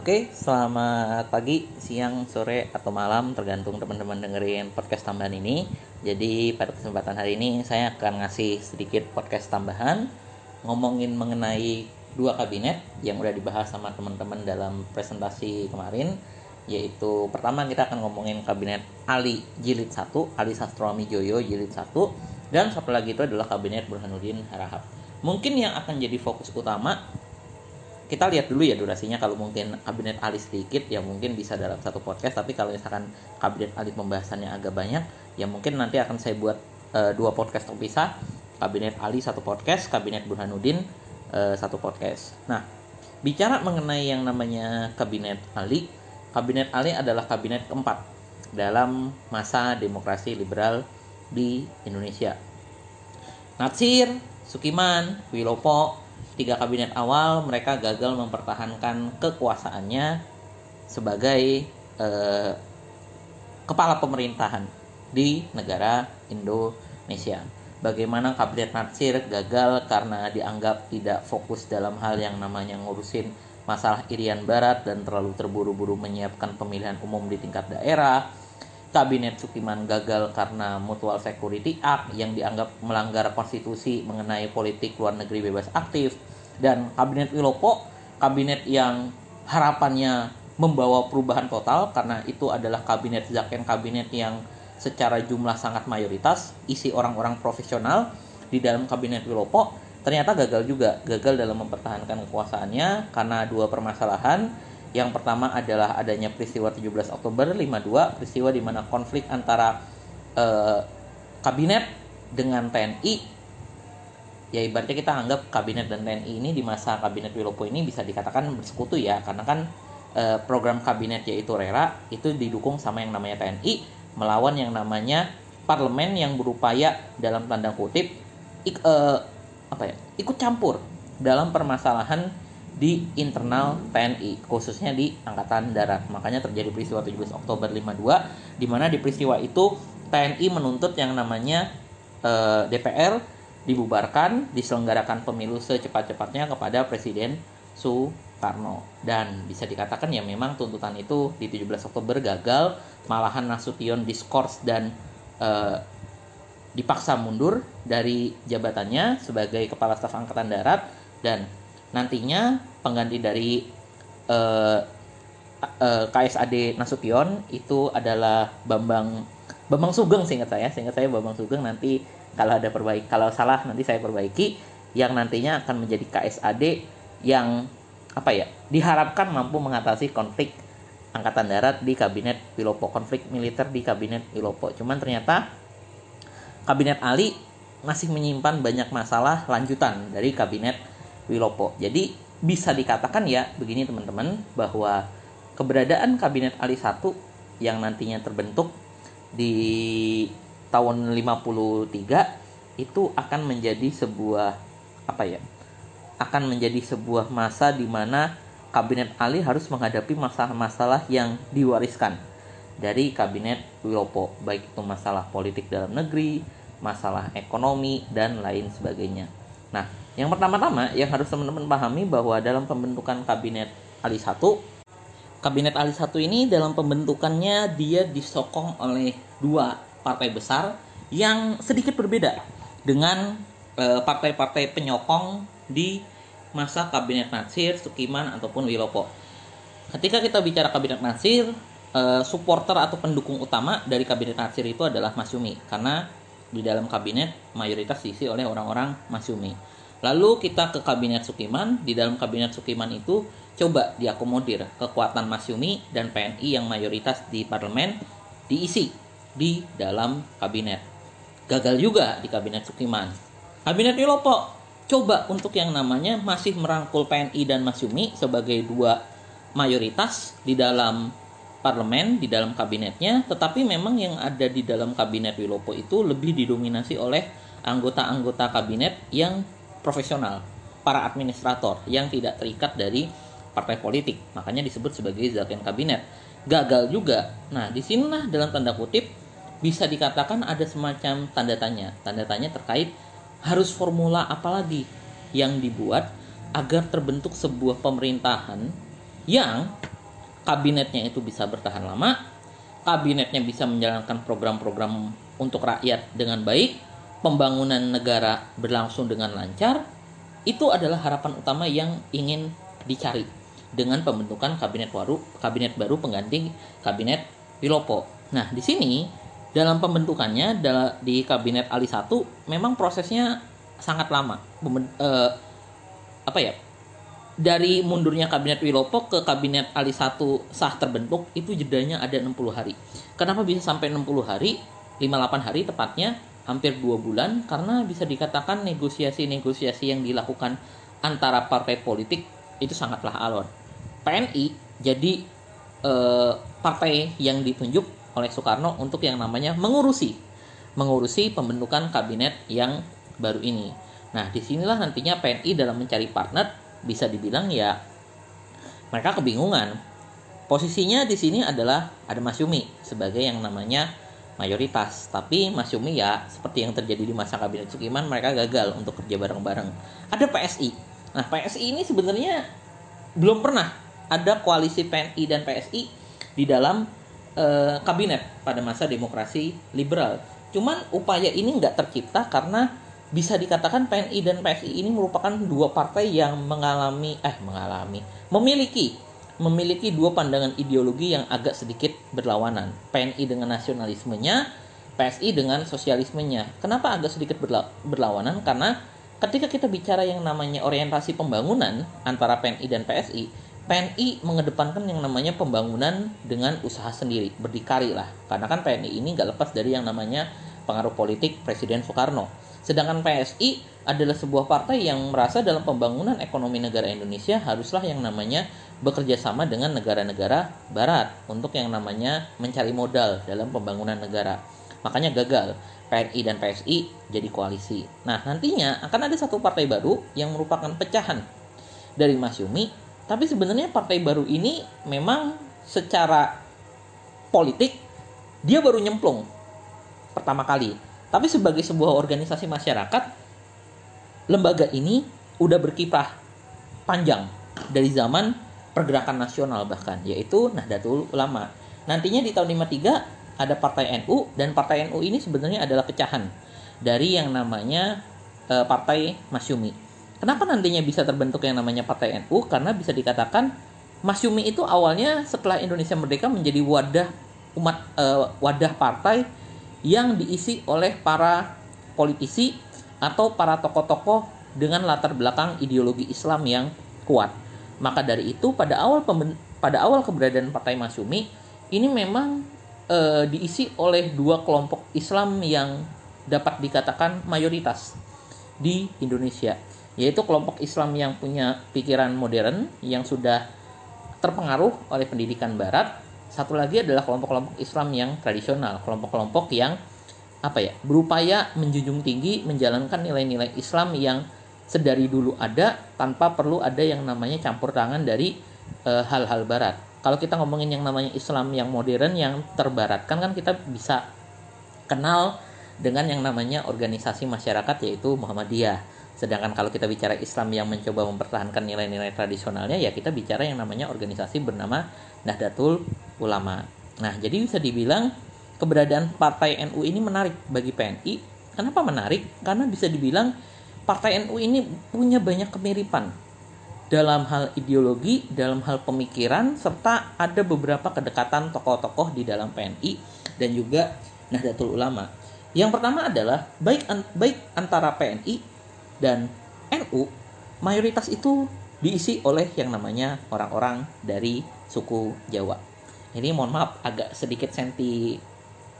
Oke, selamat pagi, siang, sore, atau malam tergantung teman-teman dengerin podcast tambahan ini. Jadi pada kesempatan hari ini saya akan ngasih sedikit podcast tambahan ngomongin mengenai dua kabinet yang udah dibahas sama teman-teman dalam presentasi kemarin yaitu pertama kita akan ngomongin kabinet Ali Jilid 1, Ali Sastroami Joyo Jilid 1 dan satu lagi itu adalah kabinet Burhanuddin Harahap. Mungkin yang akan jadi fokus utama kita lihat dulu ya durasinya. Kalau mungkin kabinet Ali sedikit ya mungkin bisa dalam satu podcast. Tapi kalau misalkan kabinet Ali pembahasannya agak banyak ya mungkin nanti akan saya buat uh, dua podcast terpisah. Kabinet Ali satu podcast kabinet Burhanuddin uh, satu podcast. Nah bicara mengenai yang namanya kabinet Ali kabinet Ali adalah kabinet keempat dalam masa demokrasi liberal di Indonesia. Natsir Sukiman Wilopo tiga kabinet awal mereka gagal mempertahankan kekuasaannya sebagai eh, kepala pemerintahan di negara Indonesia. Bagaimana kabinet Natsir gagal karena dianggap tidak fokus dalam hal yang namanya ngurusin masalah Irian Barat dan terlalu terburu-buru menyiapkan pemilihan umum di tingkat daerah Kabinet Sukiman gagal karena Mutual Security Act yang dianggap melanggar konstitusi mengenai politik luar negeri bebas aktif dan Kabinet Wilopo kabinet yang harapannya membawa perubahan total karena itu adalah kabinet Zaken kabinet yang secara jumlah sangat mayoritas isi orang-orang profesional di dalam kabinet Wilopo ternyata gagal juga. Gagal dalam mempertahankan kekuasaannya karena dua permasalahan. Yang pertama adalah adanya peristiwa 17 Oktober 52, peristiwa di mana konflik antara eh, kabinet dengan TNI ya ibaratnya kita anggap kabinet dan TNI ini di masa kabinet Wilopo ini bisa dikatakan bersekutu ya. Karena kan eh, program kabinet yaitu RERA itu didukung sama yang namanya TNI melawan yang namanya parlemen yang berupaya dalam tanda kutip ik, eh, apa ya ikut campur dalam permasalahan di internal TNI khususnya di angkatan darat. Makanya terjadi peristiwa 17 Oktober 52 di mana di peristiwa itu TNI menuntut yang namanya eh, DPR dibubarkan diselenggarakan pemilu secepat-cepatnya kepada Presiden Soekarno. Dan bisa dikatakan ya memang tuntutan itu di 17 Oktober gagal malahan Nasution diskors dan eh, dipaksa mundur dari jabatannya sebagai kepala staf angkatan darat. Dan nantinya pengganti dari uh, uh, KSAD Nasution itu adalah Bambang Bambang Sugeng seingat saya. Seingat saya Bambang Sugeng nanti kalau ada perbaiki kalau salah nanti saya perbaiki yang nantinya akan menjadi KSAD yang apa ya diharapkan mampu mengatasi konflik angkatan darat di kabinet Wilopo konflik militer di kabinet Wilopo cuman ternyata kabinet Ali masih menyimpan banyak masalah lanjutan dari kabinet Wilopo. Jadi bisa dikatakan ya begini teman-teman bahwa keberadaan kabinet Ali 1 yang nantinya terbentuk di tahun 53 itu akan menjadi sebuah apa ya? akan menjadi sebuah masa di mana kabinet Ali harus menghadapi masalah-masalah yang diwariskan dari kabinet Wilopo, baik itu masalah politik dalam negeri, masalah ekonomi dan lain sebagainya. Nah, yang pertama-tama yang harus teman-teman pahami bahwa dalam pembentukan kabinet Ali 1 Kabinet Ali 1 ini dalam pembentukannya dia disokong oleh dua partai besar yang sedikit berbeda dengan eh, partai-partai e, penyokong di masa kabinet Nasir, Sukiman ataupun Wilopo. Ketika kita bicara kabinet Nasir, e, supporter atau pendukung utama dari kabinet Nasir itu adalah Masyumi karena di dalam kabinet mayoritas diisi oleh orang-orang Masyumi. Lalu kita ke kabinet Sukiman. Di dalam kabinet Sukiman itu coba diakomodir kekuatan Masyumi dan PNI yang mayoritas di parlemen diisi di dalam kabinet. Gagal juga di kabinet Sukiman. Kabinet Wilopo coba untuk yang namanya masih merangkul PNI dan Masyumi sebagai dua mayoritas di dalam parlemen di dalam kabinetnya, tetapi memang yang ada di dalam kabinet Wilopo itu lebih didominasi oleh anggota-anggota kabinet yang profesional, para administrator yang tidak terikat dari partai politik. Makanya disebut sebagai zaken kabinet. Gagal juga. Nah, di sinilah dalam tanda kutip bisa dikatakan ada semacam tanda tanya. Tanda tanya terkait harus formula apa lagi yang dibuat agar terbentuk sebuah pemerintahan yang kabinetnya itu bisa bertahan lama, kabinetnya bisa menjalankan program-program untuk rakyat dengan baik, pembangunan negara berlangsung dengan lancar, itu adalah harapan utama yang ingin dicari dengan pembentukan kabinet baru, kabinet baru pengganti kabinet Wilopo. Nah, di sini dalam pembentukannya di kabinet Ali 1 memang prosesnya sangat lama. Eh, apa ya? Dari mundurnya kabinet Wilopo ke kabinet Ali 1 sah terbentuk itu jedanya ada 60 hari. Kenapa bisa sampai 60 hari? 58 hari tepatnya hampir dua bulan karena bisa dikatakan negosiasi-negosiasi yang dilakukan antara partai politik itu sangatlah alon. PNI jadi eh, partai yang ditunjuk oleh Soekarno untuk yang namanya mengurusi mengurusi pembentukan kabinet yang baru ini. Nah, di sinilah nantinya PNI dalam mencari partner bisa dibilang ya mereka kebingungan. Posisinya di sini adalah ada Mas Yumi sebagai yang namanya mayoritas. Tapi Mas Yumi ya seperti yang terjadi di masa kabinet Sukiman mereka gagal untuk kerja bareng-bareng. Ada PSI. Nah PSI ini sebenarnya belum pernah ada koalisi PNI dan PSI di dalam eh, kabinet pada masa demokrasi liberal. Cuman upaya ini nggak tercipta karena bisa dikatakan PNI dan PSI ini merupakan dua partai yang mengalami eh mengalami memiliki memiliki dua pandangan ideologi yang agak sedikit berlawanan. PNI dengan nasionalismenya, PSI dengan sosialismenya. Kenapa agak sedikit berla berlawanan? Karena ketika kita bicara yang namanya orientasi pembangunan antara PNI dan PSI, PNI mengedepankan yang namanya pembangunan dengan usaha sendiri, berdikari lah. Karena kan PNI ini nggak lepas dari yang namanya pengaruh politik Presiden Soekarno. Sedangkan PSI adalah sebuah partai yang merasa dalam pembangunan ekonomi negara Indonesia haruslah yang namanya bekerja sama dengan negara-negara barat untuk yang namanya mencari modal dalam pembangunan negara. Makanya gagal PNI dan PSI jadi koalisi. Nah, nantinya akan ada satu partai baru yang merupakan pecahan dari Mas Yumi, tapi sebenarnya partai baru ini memang secara politik dia baru nyemplung pertama kali. Tapi sebagai sebuah organisasi masyarakat, lembaga ini udah berkiprah panjang dari zaman pergerakan nasional bahkan yaitu Nahdlatul Ulama. Nantinya di tahun 53 ada Partai NU dan Partai NU ini sebenarnya adalah pecahan dari yang namanya e, Partai Masyumi. Kenapa nantinya bisa terbentuk yang namanya Partai NU? Karena bisa dikatakan Masyumi itu awalnya setelah Indonesia merdeka menjadi wadah umat e, wadah partai yang diisi oleh para politisi atau para tokoh-tokoh dengan latar belakang ideologi Islam yang kuat. Maka dari itu pada awal pada awal keberadaan Partai Masyumi ini memang e, diisi oleh dua kelompok Islam yang dapat dikatakan mayoritas di Indonesia, yaitu kelompok Islam yang punya pikiran modern yang sudah terpengaruh oleh pendidikan barat. Satu lagi adalah kelompok-kelompok Islam yang tradisional, kelompok-kelompok yang apa ya berupaya menjunjung tinggi menjalankan nilai-nilai Islam yang sedari dulu ada tanpa perlu ada yang namanya campur tangan dari eh, hal-hal barat. Kalau kita ngomongin yang namanya Islam yang modern yang terbaratkan kan kita bisa kenal dengan yang namanya organisasi masyarakat yaitu Muhammadiyah. Sedangkan kalau kita bicara Islam yang mencoba mempertahankan nilai-nilai tradisionalnya ya kita bicara yang namanya organisasi bernama Nahdlatul Ulama. Nah, jadi bisa dibilang keberadaan Partai NU ini menarik bagi PNI. Kenapa menarik? Karena bisa dibilang Partai NU ini punya banyak kemiripan dalam hal ideologi, dalam hal pemikiran, serta ada beberapa kedekatan tokoh-tokoh di dalam PNI dan juga Nahdlatul Ulama. Yang pertama adalah baik baik antara PNI dan NU, mayoritas itu diisi oleh yang namanya orang-orang dari suku Jawa. Ini mohon maaf agak sedikit senti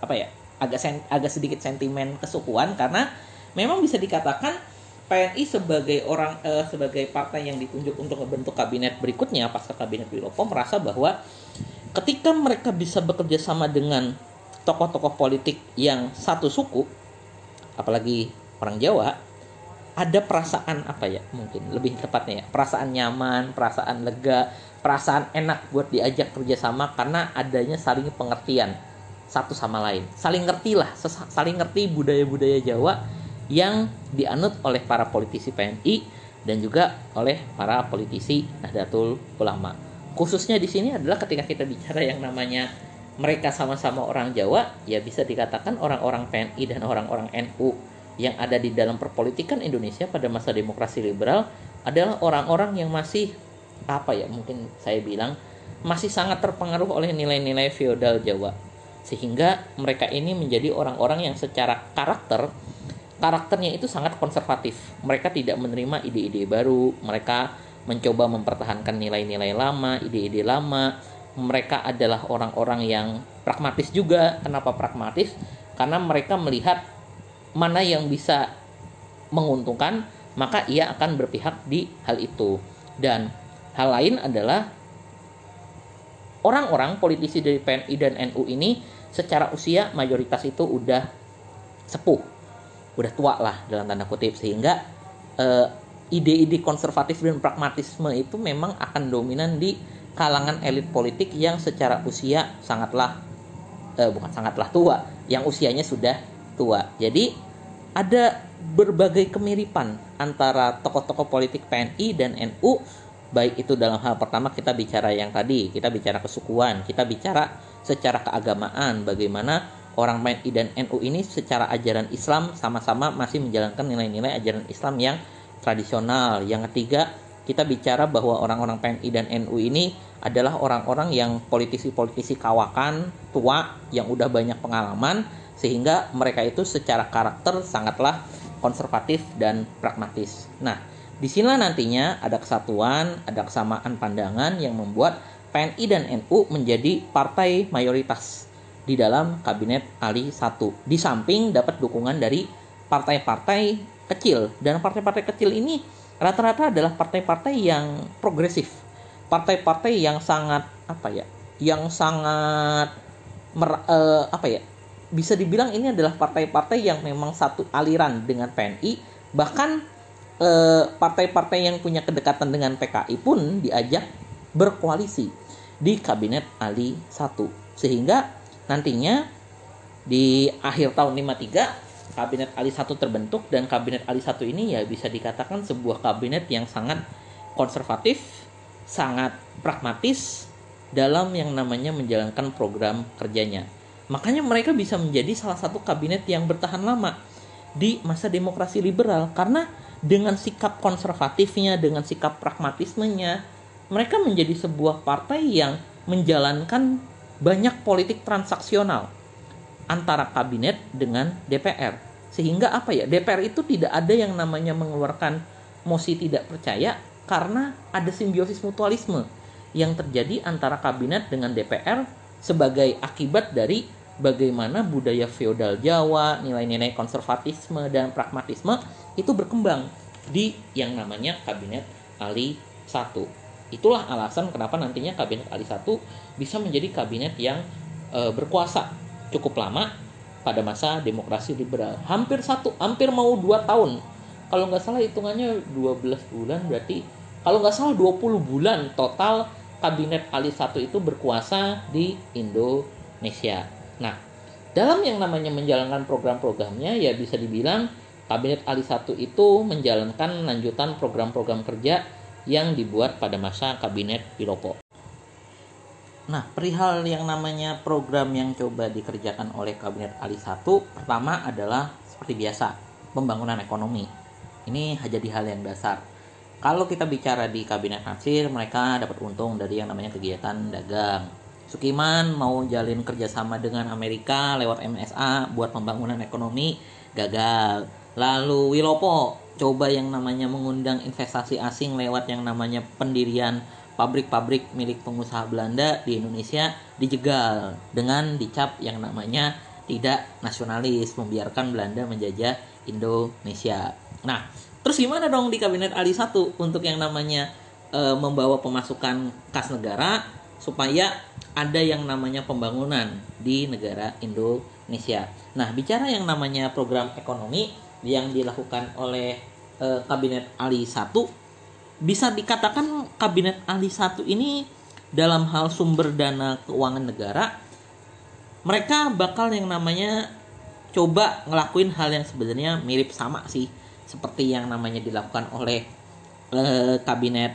apa ya agak sen, agak sedikit sentimen kesukuan karena memang bisa dikatakan PNI sebagai orang uh, sebagai partai yang ditunjuk untuk membentuk kabinet berikutnya pasca kabinet Wilopo merasa bahwa ketika mereka bisa bekerja sama dengan tokoh-tokoh politik yang satu suku apalagi orang Jawa ada perasaan apa ya mungkin lebih tepatnya ya perasaan nyaman perasaan lega perasaan enak buat diajak kerjasama karena adanya saling pengertian satu sama lain. Saling ngerti lah, saling ngerti budaya-budaya Jawa yang dianut oleh para politisi PNI dan juga oleh para politisi Nahdlatul Ulama. khususnya di sini adalah ketika kita bicara yang namanya mereka sama-sama orang Jawa, ya bisa dikatakan orang-orang PNI dan orang-orang NU yang ada di dalam perpolitikan Indonesia pada masa demokrasi liberal adalah orang-orang yang masih apa ya mungkin saya bilang masih sangat terpengaruh oleh nilai-nilai feodal Jawa. Sehingga mereka ini menjadi orang-orang yang secara karakter karakternya itu sangat konservatif. Mereka tidak menerima ide-ide baru mereka mencoba mempertahankan nilai-nilai lama ide-ide lama. Mereka adalah orang-orang yang pragmatis juga. Kenapa pragmatis? Karena mereka melihat mana yang bisa menguntungkan maka ia akan berpihak di hal itu. Dan hal lain adalah orang-orang politisi dari PNI dan NU ini secara usia mayoritas itu udah sepuh, udah tua lah dalam tanda kutip. Sehingga uh, ide-ide konservatif dan pragmatisme itu memang akan dominan di kalangan elit politik yang secara usia sangatlah uh, bukan sangatlah tua, yang usianya sudah tua. Jadi ada berbagai kemiripan antara tokoh-tokoh politik PNI dan NU baik itu dalam hal pertama kita bicara yang tadi, kita bicara kesukuan, kita bicara secara keagamaan bagaimana orang PNI dan NU ini secara ajaran Islam sama-sama masih menjalankan nilai-nilai ajaran Islam yang tradisional. Yang ketiga, kita bicara bahwa orang-orang PNI dan NU ini adalah orang-orang yang politisi-politisi kawakan tua yang udah banyak pengalaman sehingga mereka itu secara karakter sangatlah konservatif dan pragmatis. Nah, di sinilah nantinya ada kesatuan, ada kesamaan pandangan yang membuat PNI dan NU menjadi partai mayoritas di dalam kabinet Ali 1. Di samping dapat dukungan dari partai-partai kecil dan partai-partai kecil ini rata-rata adalah partai-partai yang progresif. Partai-partai yang sangat apa ya? Yang sangat mer, uh, apa ya? Bisa dibilang ini adalah partai-partai yang memang satu aliran dengan PNI, bahkan Eh, partai-partai yang punya kedekatan dengan PKI pun diajak berkoalisi di kabinet Ali 1 sehingga nantinya di akhir tahun 53 kabinet Ali 1 terbentuk dan kabinet Ali 1 ini ya bisa dikatakan sebuah kabinet yang sangat konservatif, sangat pragmatis dalam yang namanya menjalankan program kerjanya. Makanya mereka bisa menjadi salah satu kabinet yang bertahan lama di masa demokrasi liberal karena dengan sikap konservatifnya, dengan sikap pragmatismenya, mereka menjadi sebuah partai yang menjalankan banyak politik transaksional antara kabinet dengan DPR. Sehingga apa ya? DPR itu tidak ada yang namanya mengeluarkan mosi tidak percaya karena ada simbiosis mutualisme yang terjadi antara kabinet dengan DPR sebagai akibat dari bagaimana budaya feodal Jawa, nilai-nilai konservatisme dan pragmatisme itu berkembang di yang namanya kabinet Ali 1. Itulah alasan kenapa nantinya kabinet Ali 1 bisa menjadi kabinet yang e, berkuasa cukup lama pada masa demokrasi liberal. Hampir satu, hampir mau dua tahun. Kalau nggak salah hitungannya 12 bulan berarti kalau nggak salah 20 bulan total kabinet Ali 1 itu berkuasa di Indonesia. Nah, dalam yang namanya menjalankan program-programnya ya bisa dibilang Kabinet Ali 1 itu menjalankan lanjutan program-program kerja yang dibuat pada masa Kabinet Pilopo. Nah, perihal yang namanya program yang coba dikerjakan oleh Kabinet Ali 1 pertama adalah seperti biasa, pembangunan ekonomi. Ini jadi hal yang dasar. Kalau kita bicara di Kabinet Nasir, mereka dapat untung dari yang namanya kegiatan dagang. Sukiman mau jalin kerjasama dengan Amerika lewat MSA buat pembangunan ekonomi gagal Lalu Wilopo coba yang namanya mengundang investasi asing lewat yang namanya pendirian pabrik-pabrik milik pengusaha Belanda di Indonesia dijegal dengan dicap yang namanya tidak nasionalis, membiarkan Belanda menjajah Indonesia. Nah, terus gimana dong di kabinet Ali 1 untuk yang namanya e, membawa pemasukan kas negara supaya ada yang namanya pembangunan di negara Indonesia. Nah, bicara yang namanya program ekonomi, yang dilakukan oleh e, kabinet Ali 1 bisa dikatakan kabinet Ali 1 ini dalam hal sumber dana keuangan negara mereka bakal yang namanya coba ngelakuin hal yang sebenarnya mirip sama sih seperti yang namanya dilakukan oleh e, kabinet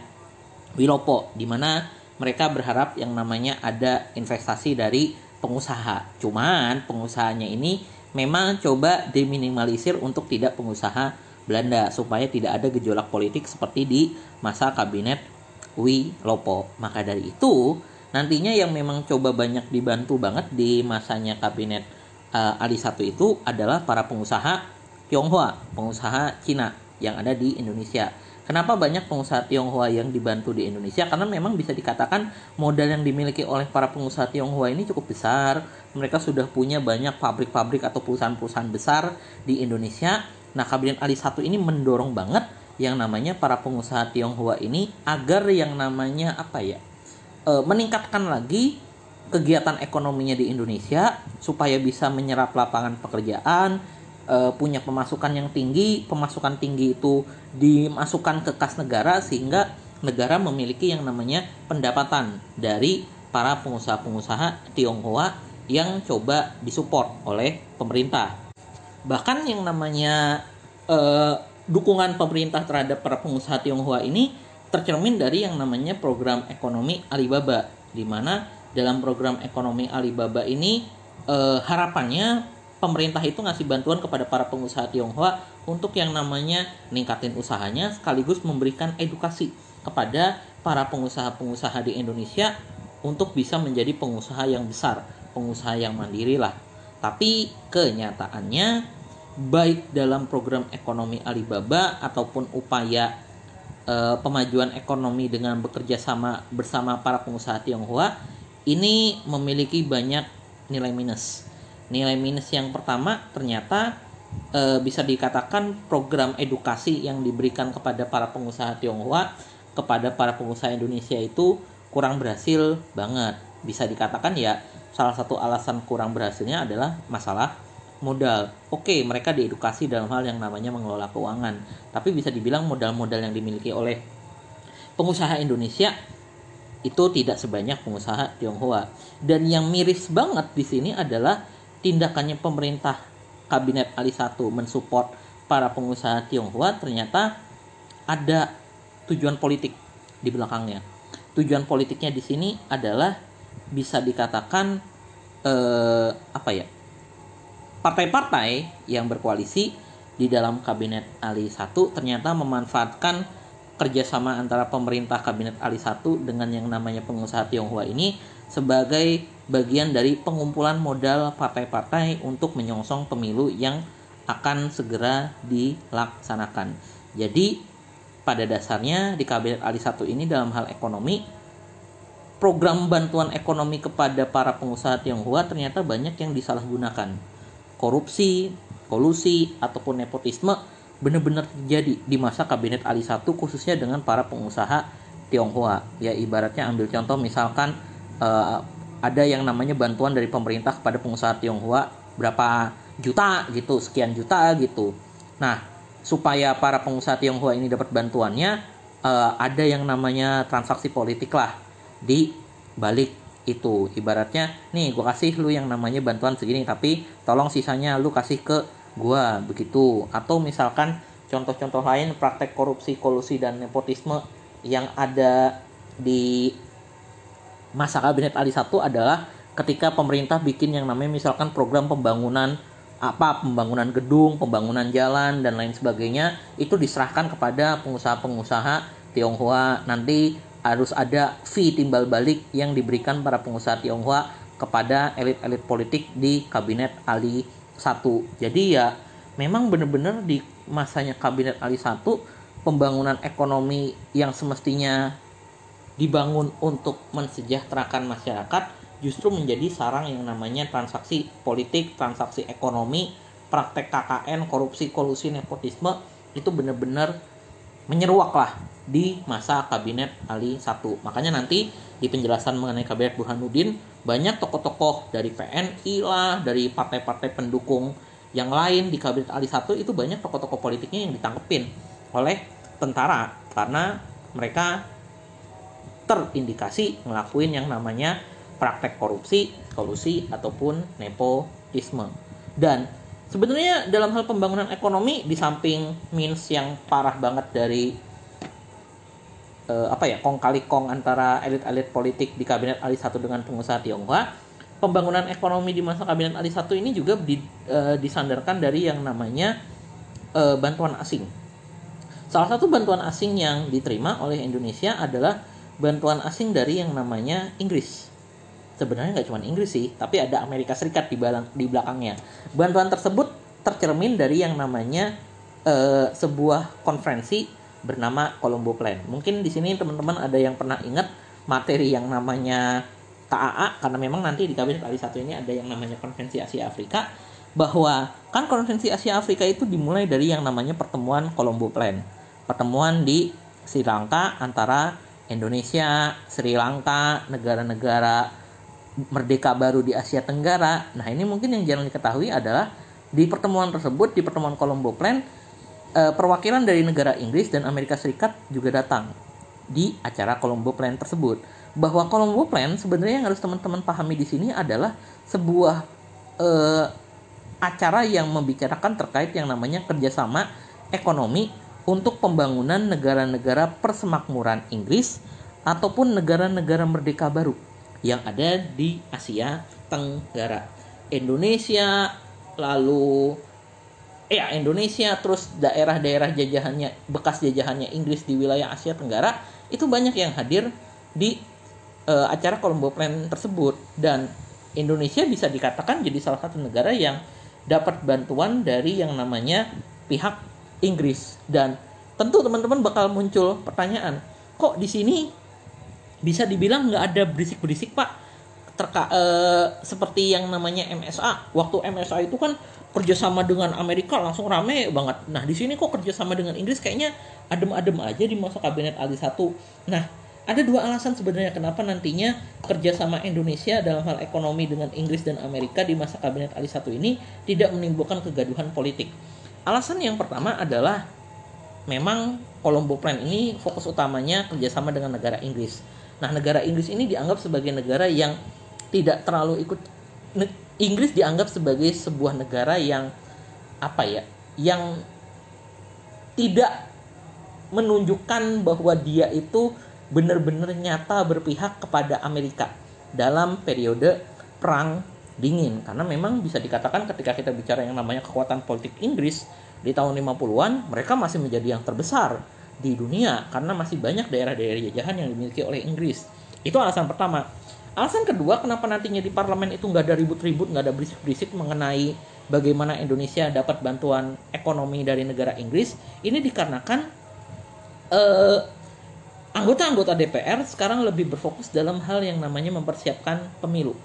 Wilopo di mana mereka berharap yang namanya ada investasi dari pengusaha. Cuman pengusahanya ini memang coba diminimalisir untuk tidak pengusaha Belanda supaya tidak ada gejolak politik seperti di masa kabinet Wi Lopo. Maka dari itu nantinya yang memang coba banyak dibantu banget di masanya kabinet uh, Ali satu itu adalah para pengusaha Tionghoa, pengusaha Cina yang ada di Indonesia. Kenapa banyak pengusaha Tionghoa yang dibantu di Indonesia? Karena memang bisa dikatakan modal yang dimiliki oleh para pengusaha Tionghoa ini cukup besar. Mereka sudah punya banyak pabrik-pabrik atau perusahaan-perusahaan besar di Indonesia. Nah, Kabinet Ali 1 ini mendorong banget yang namanya para pengusaha Tionghoa ini agar yang namanya apa ya? E, meningkatkan lagi kegiatan ekonominya di Indonesia supaya bisa menyerap lapangan pekerjaan, uh, punya pemasukan yang tinggi, pemasukan tinggi itu dimasukkan ke kas negara sehingga negara memiliki yang namanya pendapatan dari para pengusaha-pengusaha Tionghoa yang coba disupport oleh pemerintah. Bahkan yang namanya uh, dukungan pemerintah terhadap para pengusaha Tionghoa ini tercermin dari yang namanya program ekonomi Alibaba, di mana dalam program ekonomi Alibaba ini uh, harapannya pemerintah itu ngasih bantuan kepada para pengusaha Tionghoa untuk yang namanya ningkatin usahanya sekaligus memberikan edukasi kepada para pengusaha-pengusaha di Indonesia untuk bisa menjadi pengusaha yang besar, pengusaha yang mandiri lah. Tapi kenyataannya baik dalam program ekonomi Alibaba ataupun upaya e, pemajuan ekonomi dengan bekerja sama bersama para pengusaha Tionghoa ini memiliki banyak nilai minus nilai minus yang pertama ternyata e, bisa dikatakan program edukasi yang diberikan kepada para pengusaha Tionghoa kepada para pengusaha Indonesia itu kurang berhasil banget. Bisa dikatakan ya salah satu alasan kurang berhasilnya adalah masalah modal. Oke, mereka diedukasi dalam hal yang namanya mengelola keuangan, tapi bisa dibilang modal-modal yang dimiliki oleh pengusaha Indonesia itu tidak sebanyak pengusaha Tionghoa. Dan yang miris banget di sini adalah tindakannya pemerintah kabinet Ali 1 mensupport para pengusaha Tionghoa ternyata ada tujuan politik di belakangnya. Tujuan politiknya di sini adalah bisa dikatakan eh, apa ya? Partai-partai yang berkoalisi di dalam kabinet Ali 1 ternyata memanfaatkan kerjasama antara pemerintah kabinet Ali 1 dengan yang namanya pengusaha Tionghoa ini sebagai bagian dari pengumpulan modal partai-partai untuk menyongsong pemilu yang akan segera dilaksanakan. Jadi pada dasarnya di kabinet Ali 1 ini dalam hal ekonomi program bantuan ekonomi kepada para pengusaha Tionghoa ternyata banyak yang disalahgunakan. Korupsi, kolusi ataupun nepotisme benar-benar terjadi di masa kabinet Ali 1 khususnya dengan para pengusaha Tionghoa. Ya ibaratnya ambil contoh misalkan uh, ada yang namanya bantuan dari pemerintah kepada pengusaha Tionghoa berapa juta gitu, sekian juta gitu. Nah, supaya para pengusaha Tionghoa ini dapat bantuannya, uh, ada yang namanya transaksi politik lah di balik itu. Ibaratnya, nih gue kasih lu yang namanya bantuan segini, tapi tolong sisanya lu kasih ke gue begitu. Atau misalkan contoh-contoh lain praktek korupsi, kolusi dan nepotisme yang ada di masa kabinet Ali 1 adalah ketika pemerintah bikin yang namanya misalkan program pembangunan apa pembangunan gedung, pembangunan jalan dan lain sebagainya itu diserahkan kepada pengusaha-pengusaha Tionghoa. Nanti harus ada fee timbal balik yang diberikan para pengusaha Tionghoa kepada elit-elit politik di kabinet Ali 1. Jadi ya memang benar-benar di masanya kabinet Ali 1 pembangunan ekonomi yang semestinya dibangun untuk mensejahterakan masyarakat justru menjadi sarang yang namanya transaksi politik, transaksi ekonomi, praktek KKN, korupsi, kolusi, nepotisme itu benar-benar menyeruak lah di masa kabinet Ali 1. Makanya nanti di penjelasan mengenai kabinet Burhanuddin banyak tokoh-tokoh dari PNI lah, dari partai-partai pendukung yang lain di kabinet Ali 1 itu banyak tokoh-tokoh politiknya yang ditangkepin oleh tentara karena mereka terindikasi ngelakuin yang namanya praktek korupsi, kolusi ataupun nepotisme. Dan sebenarnya dalam hal pembangunan ekonomi di samping minus yang parah banget dari uh, apa ya kong kali kong antara elit-elit politik di kabinet Ali satu dengan pengusaha Tionghoa pembangunan ekonomi di masa kabinet Ali satu ini juga di, uh, disandarkan dari yang namanya uh, bantuan asing salah satu bantuan asing yang diterima oleh Indonesia adalah bantuan asing dari yang namanya Inggris sebenarnya nggak cuma Inggris sih tapi ada Amerika Serikat di, balang, di belakangnya bantuan tersebut tercermin dari yang namanya uh, sebuah konferensi bernama Colombo Plan. Mungkin di sini teman-teman ada yang pernah ingat materi yang namanya KAA karena memang nanti di kabinet kali satu ini ada yang namanya Konvensi Asia Afrika bahwa kan Konvensi Asia Afrika itu dimulai dari yang namanya pertemuan Colombo Plan. Pertemuan di Sri Lanka antara Indonesia, Sri Lanka, negara-negara merdeka baru di Asia Tenggara. Nah, ini mungkin yang jarang diketahui adalah di pertemuan tersebut, di pertemuan Colombo Plan, uh, perwakilan dari negara Inggris dan Amerika Serikat juga datang di acara Colombo Plan tersebut. Bahwa Colombo Plan sebenarnya yang harus teman-teman pahami di sini adalah sebuah uh, acara yang membicarakan terkait yang namanya kerjasama ekonomi untuk pembangunan negara-negara persemakmuran Inggris ataupun negara-negara merdeka baru yang ada di Asia Tenggara. Indonesia, lalu ya Indonesia terus daerah-daerah jajahannya bekas jajahannya Inggris di wilayah Asia Tenggara itu banyak yang hadir di uh, acara Colombo Plan tersebut dan Indonesia bisa dikatakan jadi salah satu negara yang dapat bantuan dari yang namanya pihak Inggris dan tentu teman-teman bakal muncul pertanyaan kok di sini bisa dibilang nggak ada berisik-berisik pak terka uh, seperti yang namanya MSA waktu MSA itu kan kerjasama dengan Amerika langsung rame banget. Nah di sini kok kerjasama dengan Inggris kayaknya adem-adem aja di masa kabinet Ali satu. Nah ada dua alasan sebenarnya kenapa nantinya kerjasama Indonesia dalam hal ekonomi dengan Inggris dan Amerika di masa kabinet Ali satu ini tidak menimbulkan kegaduhan politik. Alasan yang pertama adalah memang Colombo Plan ini fokus utamanya kerjasama dengan negara Inggris. Nah negara Inggris ini dianggap sebagai negara yang tidak terlalu ikut Inggris dianggap sebagai sebuah negara yang apa ya, yang tidak menunjukkan bahwa dia itu benar-benar nyata berpihak kepada Amerika dalam periode perang dingin karena memang bisa dikatakan ketika kita bicara yang namanya kekuatan politik Inggris di tahun 50-an mereka masih menjadi yang terbesar di dunia karena masih banyak daerah-daerah jajahan yang dimiliki oleh Inggris. Itu alasan pertama. Alasan kedua kenapa nantinya di parlemen itu nggak ada ribut-ribut, nggak ada berisik-berisik mengenai bagaimana Indonesia dapat bantuan ekonomi dari negara Inggris, ini dikarenakan uh, anggota-anggota DPR sekarang lebih berfokus dalam hal yang namanya mempersiapkan pemilu.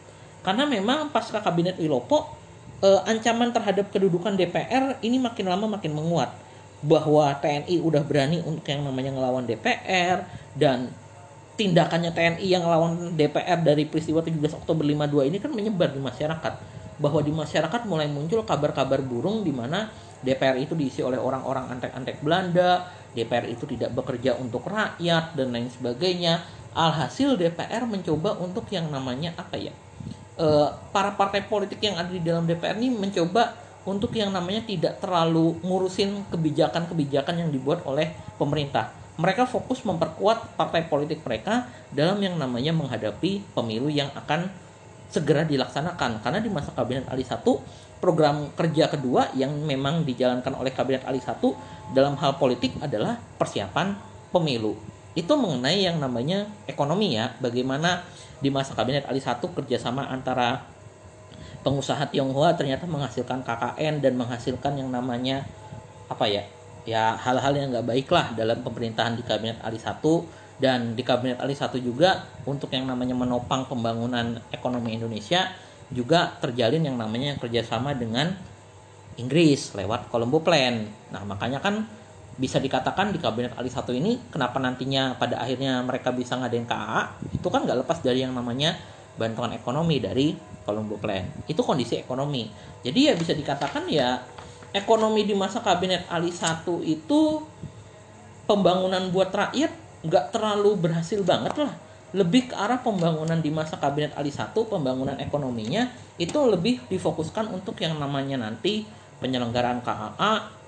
Karena memang pasca kabinet Wilopo, uh, ancaman terhadap kedudukan DPR ini makin lama makin menguat. Bahwa TNI udah berani untuk yang namanya ngelawan DPR dan tindakannya TNI yang lawan DPR dari peristiwa 17 Oktober 52 ini kan menyebar di masyarakat bahwa di masyarakat mulai muncul kabar-kabar burung di mana DPR itu diisi oleh orang-orang antek-antek Belanda, DPR itu tidak bekerja untuk rakyat dan lain sebagainya. Alhasil DPR mencoba untuk yang namanya apa ya? E, para partai politik yang ada di dalam DPR ini mencoba untuk yang namanya tidak terlalu ngurusin kebijakan-kebijakan yang dibuat oleh pemerintah. Mereka fokus memperkuat partai politik mereka dalam yang namanya menghadapi pemilu yang akan segera dilaksanakan. Karena di masa kabinet Ali 1 program kerja kedua yang memang dijalankan oleh kabinet Ali 1 dalam hal politik adalah persiapan pemilu itu mengenai yang namanya ekonomi ya bagaimana di masa kabinet Ali 1 kerjasama antara pengusaha Tionghoa ternyata menghasilkan KKN dan menghasilkan yang namanya apa ya ya hal-hal yang nggak baik lah dalam pemerintahan di kabinet Ali 1 dan di kabinet Ali 1 juga untuk yang namanya menopang pembangunan ekonomi Indonesia juga terjalin yang namanya kerjasama dengan Inggris lewat Colombo Plan. Nah makanya kan bisa dikatakan di kabinet Ali 1 ini kenapa nantinya pada akhirnya mereka bisa ngadain KAA itu kan nggak lepas dari yang namanya bantuan ekonomi dari Colombo Plan. Itu kondisi ekonomi. Jadi ya bisa dikatakan ya ekonomi di masa kabinet Ali 1 itu pembangunan buat rakyat nggak terlalu berhasil banget lah lebih ke arah pembangunan di masa kabinet Ali 1 pembangunan ekonominya itu lebih difokuskan untuk yang namanya nanti penyelenggaraan KAA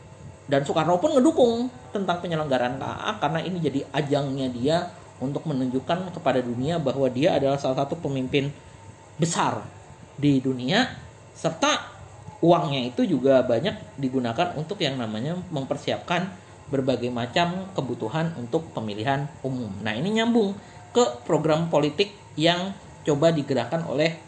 dan Soekarno pun ngedukung tentang penyelenggaraan KA karena ini jadi ajangnya dia untuk menunjukkan kepada dunia bahwa dia adalah salah satu pemimpin besar di dunia serta uangnya itu juga banyak digunakan untuk yang namanya mempersiapkan berbagai macam kebutuhan untuk pemilihan umum. Nah, ini nyambung ke program politik yang coba digerakkan oleh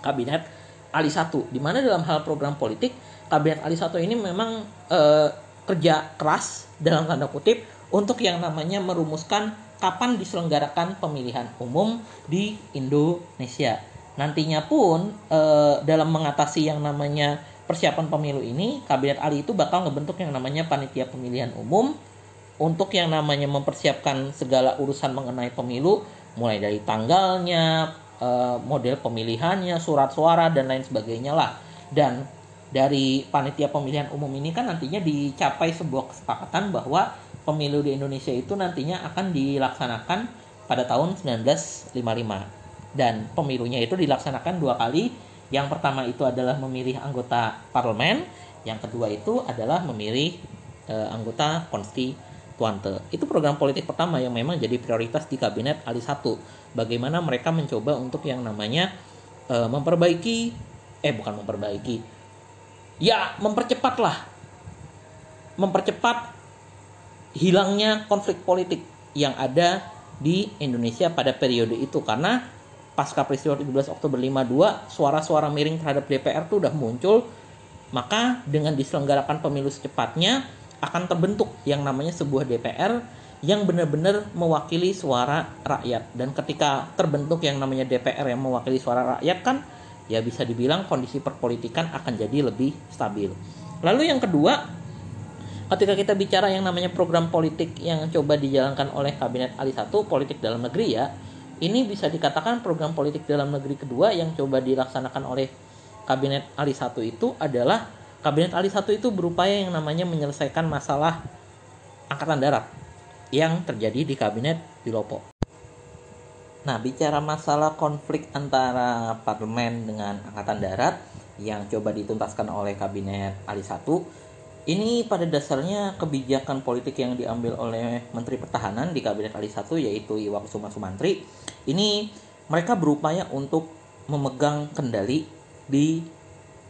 kabinet Ali 1 di mana dalam hal program politik kabinet Ali 1 ini memang eh, kerja keras dalam tanda kutip untuk yang namanya merumuskan kapan diselenggarakan pemilihan umum di Indonesia. Nantinya pun e, dalam mengatasi yang namanya persiapan pemilu ini, Kabinet Ali itu bakal ngebentuk yang namanya panitia pemilihan umum untuk yang namanya mempersiapkan segala urusan mengenai pemilu, mulai dari tanggalnya, e, model pemilihannya, surat suara dan lain sebagainya lah. Dan dari panitia pemilihan umum ini kan nantinya dicapai sebuah kesepakatan bahwa pemilu di Indonesia itu nantinya akan dilaksanakan pada tahun 1955 dan pemilunya itu dilaksanakan dua kali. Yang pertama itu adalah memilih anggota parlemen. Yang kedua itu adalah memilih e, anggota konstituante. Itu program politik pertama yang memang jadi prioritas di kabinet Ali 1 bagaimana mereka mencoba untuk yang namanya e, memperbaiki eh bukan memperbaiki ya mempercepat lah mempercepat hilangnya konflik politik yang ada di Indonesia pada periode itu. Karena pasca peristiwa 17 Oktober 52 suara-suara miring terhadap DPR itu udah muncul. Maka dengan diselenggarakan pemilu secepatnya akan terbentuk yang namanya sebuah DPR yang benar-benar mewakili suara rakyat. Dan ketika terbentuk yang namanya DPR yang mewakili suara rakyat kan ya bisa dibilang kondisi perpolitikan akan jadi lebih stabil. Lalu yang kedua ketika kita bicara yang namanya program politik yang coba dijalankan oleh kabinet Ali 1 politik dalam negeri ya ini bisa dikatakan program politik dalam negeri kedua yang coba dilaksanakan oleh kabinet Ali 1 itu adalah kabinet Ali 1 itu berupaya yang namanya menyelesaikan masalah angkatan darat yang terjadi di kabinet Wilopo. Nah, bicara masalah konflik antara parlemen dengan angkatan darat yang coba dituntaskan oleh kabinet Ali 1 ini pada dasarnya kebijakan politik yang diambil oleh Menteri Pertahanan di Kabinet Ali 1 yaitu Iwakusuma Sumantri. Ini mereka berupaya untuk memegang kendali di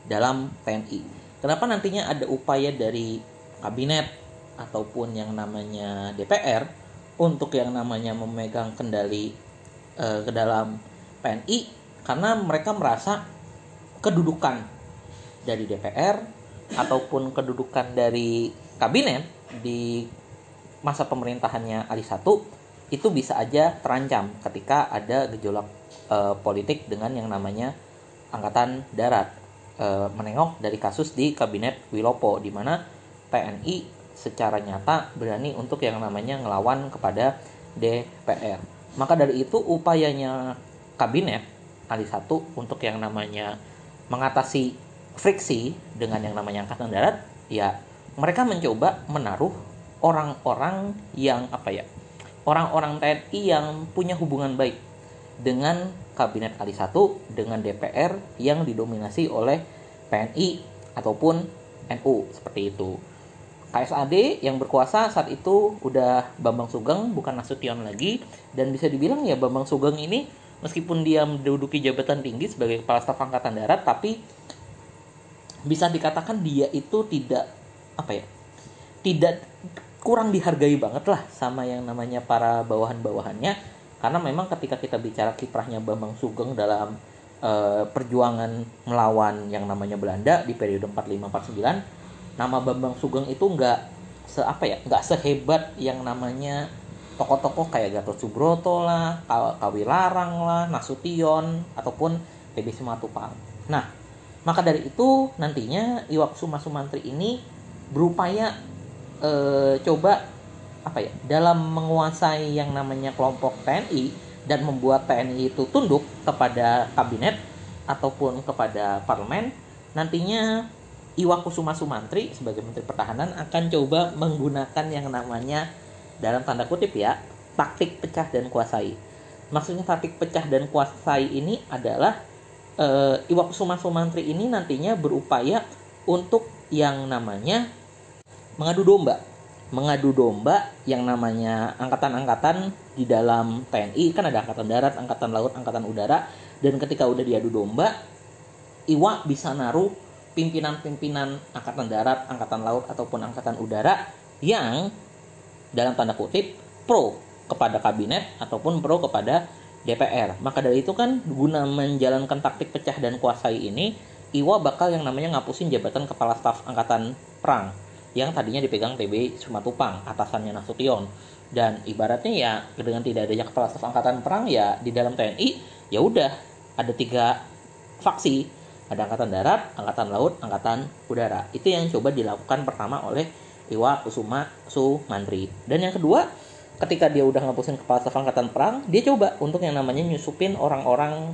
dalam TNI. Kenapa nantinya ada upaya dari kabinet ataupun yang namanya DPR untuk yang namanya memegang kendali e, ke dalam TNI karena mereka merasa kedudukan dari DPR ataupun kedudukan dari kabinet di masa pemerintahannya Ali Satu itu bisa aja terancam ketika ada gejolak e, politik dengan yang namanya angkatan darat e, menengok dari kasus di kabinet Wilopo di mana TNI secara nyata berani untuk yang namanya ngelawan kepada DPR. Maka dari itu upayanya kabinet Ali Satu untuk yang namanya mengatasi friksi dengan yang namanya angkatan darat, ya mereka mencoba menaruh orang-orang yang apa ya, orang-orang TNI yang punya hubungan baik dengan kabinet Ali 1 dengan DPR yang didominasi oleh PNI ataupun NU seperti itu. KSAD yang berkuasa saat itu udah Bambang Sugeng bukan Nasution lagi. Dan bisa dibilang ya Bambang Sugeng ini meskipun dia menduduki jabatan tinggi sebagai kepala staf angkatan darat tapi bisa dikatakan dia itu tidak apa ya tidak kurang dihargai banget lah sama yang namanya para bawahan-bawahannya. Karena memang ketika kita bicara kiprahnya Bambang Sugeng dalam uh, perjuangan melawan yang namanya Belanda di periode 4549 nama Bambang Sugeng itu nggak se apa ya nggak sehebat yang namanya tokoh-tokoh kayak Gatot Subroto lah Kawi Larang lah Nasution ataupun TB Simatupang. Nah maka dari itu nantinya Iwakusuma Sumantri ini berupaya e, coba apa ya dalam menguasai yang namanya kelompok TNI dan membuat TNI itu tunduk kepada kabinet ataupun kepada parlemen nantinya Iwakusuma Sumantri sebagai Menteri Pertahanan akan coba menggunakan yang namanya dalam tanda kutip ya taktik pecah dan kuasai. Maksudnya taktik pecah dan kuasai ini adalah uh, Iwakusuma Sumantri ini nantinya berupaya untuk yang namanya mengadu domba mengadu domba yang namanya angkatan-angkatan di dalam TNI kan ada angkatan darat, angkatan laut, angkatan udara dan ketika udah diadu domba Iwa bisa naruh pimpinan-pimpinan angkatan darat, angkatan laut ataupun angkatan udara yang dalam tanda kutip pro kepada kabinet ataupun pro kepada DPR. Maka dari itu kan guna menjalankan taktik pecah dan kuasai ini Iwa bakal yang namanya ngapusin jabatan kepala staf angkatan perang yang tadinya dipegang TB Sumatupang atasannya Nasution dan ibaratnya ya dengan tidak adanya kepala staf angkatan perang ya di dalam TNI ya udah ada tiga faksi ada angkatan darat, angkatan laut, angkatan udara. Itu yang coba dilakukan pertama oleh Iwa Kusuma Sumantri. Dan yang kedua, ketika dia udah ngapusin kepala staf angkatan perang, dia coba untuk yang namanya nyusupin orang-orang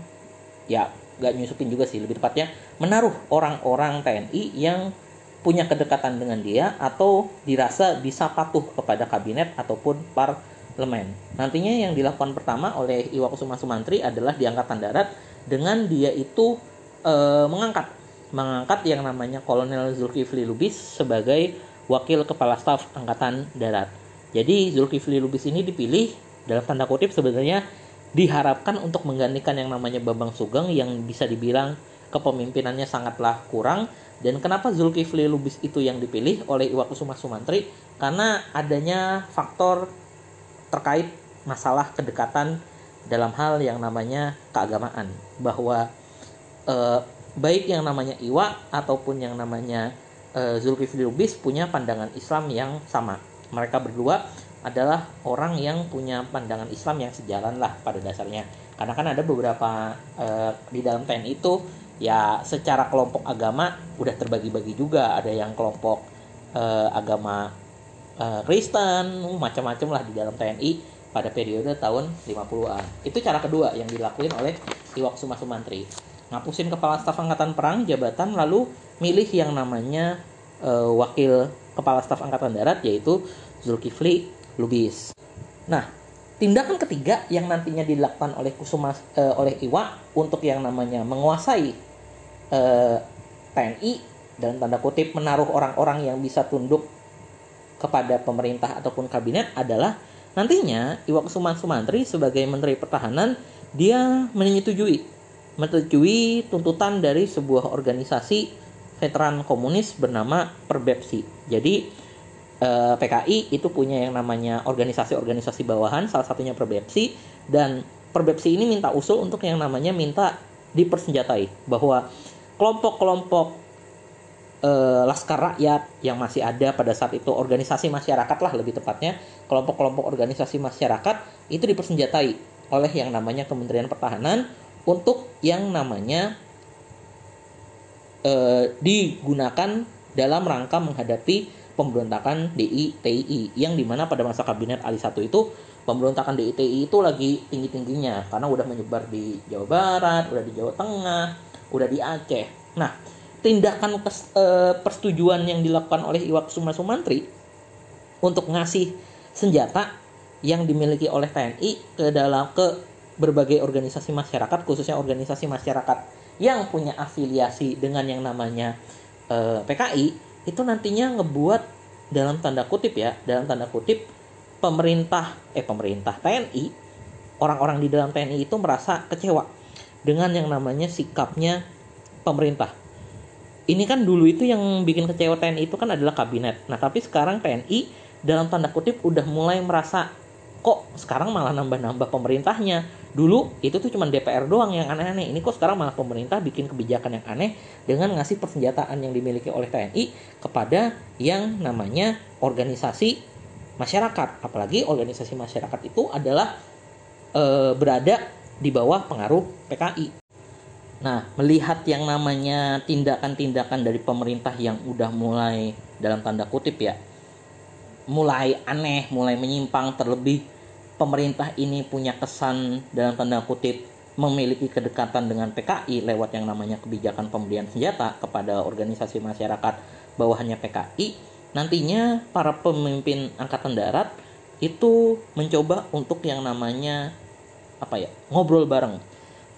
ya gak nyusupin juga sih lebih tepatnya menaruh orang-orang TNI yang punya kedekatan dengan dia atau dirasa bisa patuh kepada kabinet ataupun parlemen. Nantinya yang dilakukan pertama oleh Iwa Kusuma Sumantri adalah di angkatan darat dengan dia itu e, mengangkat mengangkat yang namanya Kolonel Zulkifli Lubis sebagai wakil kepala staf angkatan darat. Jadi Zulkifli Lubis ini dipilih dalam tanda kutip sebenarnya diharapkan untuk menggantikan yang namanya Bambang Sugeng yang bisa dibilang kepemimpinannya sangatlah kurang dan kenapa Zulkifli Lubis itu yang dipilih oleh Iwakusuma Sumantri? Karena adanya faktor terkait masalah kedekatan dalam hal yang namanya keagamaan. Bahwa eh, baik yang namanya Iwa ataupun yang namanya eh, Zulkifli Lubis punya pandangan Islam yang sama. Mereka berdua adalah orang yang punya pandangan Islam yang sejalan lah pada dasarnya. Karena kan ada beberapa eh, di dalam TNI itu ya secara kelompok agama udah terbagi-bagi juga ada yang kelompok uh, agama uh, Kristen macam-macam lah di dalam TNI pada periode tahun 50-an itu cara kedua yang dilakuin oleh Iwak Suma Sumantri ngapusin kepala staf angkatan perang jabatan lalu milih yang namanya uh, wakil kepala staf angkatan darat yaitu Zulkifli Lubis. Nah tindakan ketiga yang nantinya dilakukan oleh Kusuma uh, oleh Iwa untuk yang namanya menguasai eh, TNI dalam tanda kutip menaruh orang-orang yang bisa tunduk kepada pemerintah ataupun kabinet adalah nantinya Iwa Kusuma Sumantri sebagai Menteri Pertahanan dia menyetujui menyetujui tuntutan dari sebuah organisasi veteran komunis bernama Perbepsi. Jadi eh, PKI itu punya yang namanya organisasi-organisasi bawahan, salah satunya Perbepsi dan Perbepsi ini minta usul untuk yang namanya minta dipersenjatai bahwa kelompok-kelompok uh, laskar rakyat yang masih ada pada saat itu organisasi masyarakat lah lebih tepatnya kelompok-kelompok organisasi masyarakat itu dipersenjatai oleh yang namanya Kementerian Pertahanan untuk yang namanya uh, digunakan dalam rangka menghadapi pemberontakan DITI yang di mana pada masa kabinet Ali 1 itu pemberontakan DITI itu lagi tinggi-tingginya karena udah menyebar di Jawa Barat, udah di Jawa Tengah, udah di Aceh. Nah, tindakan kes, e, persetujuan yang dilakukan oleh Iwak Suma Sumantri untuk ngasih senjata yang dimiliki oleh TNI ke dalam ke berbagai organisasi masyarakat khususnya organisasi masyarakat yang punya afiliasi dengan yang namanya e, PKI itu nantinya ngebuat dalam tanda kutip ya dalam tanda kutip pemerintah eh pemerintah TNI orang-orang di dalam TNI itu merasa kecewa dengan yang namanya sikapnya pemerintah. Ini kan dulu itu yang bikin kecewa TNI itu kan adalah kabinet. Nah, tapi sekarang TNI dalam tanda kutip udah mulai merasa kok sekarang malah nambah-nambah pemerintahnya. Dulu itu tuh cuma DPR doang yang aneh-aneh. Ini kok sekarang malah pemerintah bikin kebijakan yang aneh dengan ngasih persenjataan yang dimiliki oleh TNI kepada yang namanya organisasi masyarakat. Apalagi organisasi masyarakat itu adalah e, berada di bawah pengaruh PKI. Nah, melihat yang namanya tindakan-tindakan dari pemerintah yang udah mulai dalam tanda kutip ya, mulai aneh, mulai menyimpang terlebih pemerintah ini punya kesan dalam tanda kutip memiliki kedekatan dengan PKI lewat yang namanya kebijakan pembelian senjata kepada organisasi masyarakat bawahannya PKI, nantinya para pemimpin angkatan darat itu mencoba untuk yang namanya apa ya ngobrol bareng.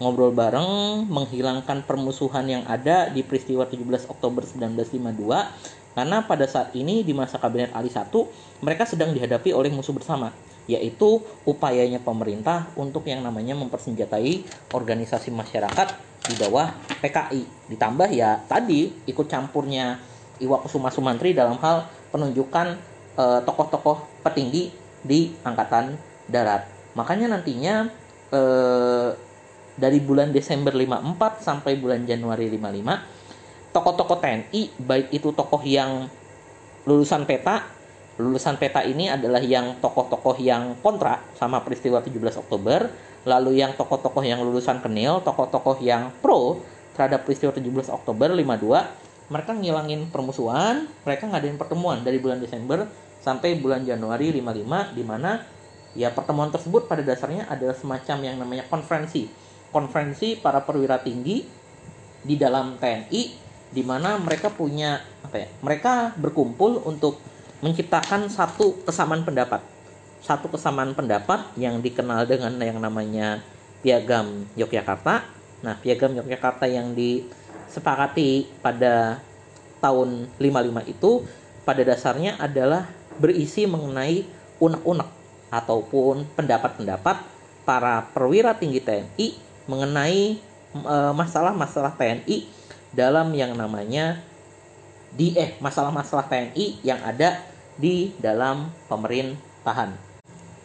Ngobrol bareng menghilangkan permusuhan yang ada di peristiwa 17 Oktober 1952 karena pada saat ini di masa kabinet Ali 1 mereka sedang dihadapi oleh musuh bersama yaitu upayanya pemerintah untuk yang namanya mempersenjatai organisasi masyarakat di bawah PKI ditambah ya tadi ikut campurnya Iwa Kusuma Sumantri dalam hal penunjukan eh, tokoh-tokoh petinggi di angkatan darat. Makanya nantinya eh, dari bulan Desember 54 sampai bulan Januari 55 tokoh-tokoh TNI baik itu tokoh yang lulusan peta lulusan peta ini adalah yang tokoh-tokoh yang kontra sama peristiwa 17 Oktober lalu yang tokoh-tokoh yang lulusan kenil tokoh-tokoh yang pro terhadap peristiwa 17 Oktober 52 mereka ngilangin permusuhan mereka ngadain pertemuan dari bulan Desember sampai bulan Januari 55 di mana ya pertemuan tersebut pada dasarnya adalah semacam yang namanya konferensi konferensi para perwira tinggi di dalam TNI di mana mereka punya apa ya? Mereka berkumpul untuk menciptakan satu kesamaan pendapat. Satu kesamaan pendapat yang dikenal dengan yang namanya Piagam Yogyakarta. Nah, Piagam Yogyakarta yang disepakati pada tahun 55 itu pada dasarnya adalah berisi mengenai unek-unek ataupun pendapat-pendapat para perwira tinggi TNI mengenai eh, masalah-masalah TNI dalam yang namanya di eh masalah-masalah TNI yang ada di dalam pemerintahan.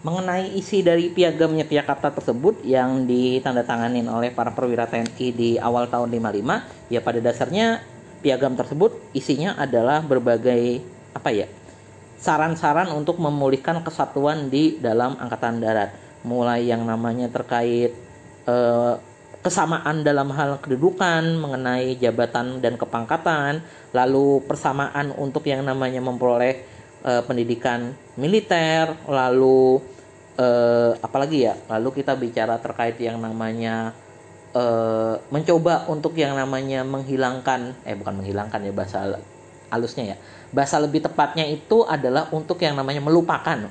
Mengenai isi dari piagam Yogyakarta tersebut yang ditandatangani oleh para perwira TNI di awal tahun 55, ya pada dasarnya piagam tersebut isinya adalah berbagai apa ya? saran-saran untuk memulihkan kesatuan di dalam angkatan darat. Mulai yang namanya terkait eh, kesamaan dalam hal kedudukan mengenai jabatan dan kepangkatan, lalu persamaan untuk yang namanya memperoleh eh, pendidikan militer, lalu eh, apalagi ya, lalu kita bicara terkait yang namanya eh, mencoba untuk yang namanya menghilangkan, eh bukan menghilangkan ya bahasa halusnya ya, bahasa lebih tepatnya itu adalah untuk yang namanya melupakan,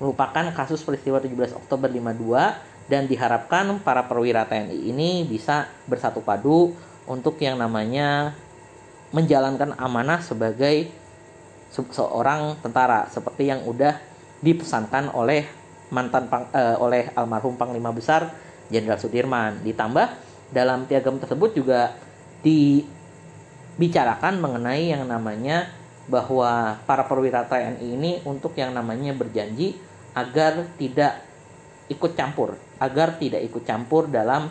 melupakan kasus peristiwa 17 Oktober 52 dan diharapkan para perwira TNI ini bisa bersatu padu untuk yang namanya menjalankan amanah sebagai seorang tentara seperti yang udah dipesankan oleh mantan uh, oleh almarhum Panglima Besar Jenderal Sudirman. Ditambah dalam piagam tersebut juga dibicarakan mengenai yang namanya bahwa para perwira TNI ini untuk yang namanya berjanji agar tidak ikut campur agar tidak ikut campur dalam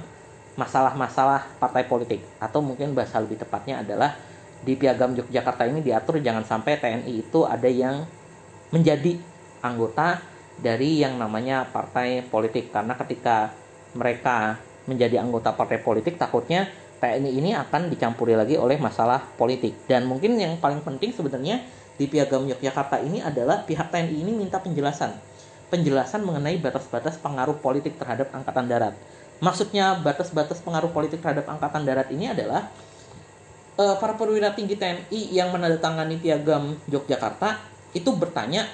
masalah-masalah partai politik atau mungkin bahasa lebih tepatnya adalah di Piagam Yogyakarta ini diatur jangan sampai TNI itu ada yang menjadi anggota dari yang namanya partai politik. Karena ketika mereka menjadi anggota partai politik takutnya TNI ini akan dicampuri lagi oleh masalah politik. Dan mungkin yang paling penting sebenarnya di Piagam Yogyakarta ini adalah pihak TNI ini minta penjelasan. Penjelasan mengenai batas-batas pengaruh politik terhadap angkatan darat. Maksudnya batas-batas pengaruh politik terhadap angkatan darat ini adalah uh, para perwira tinggi TNI yang menandatangani piagam Yogyakarta itu bertanya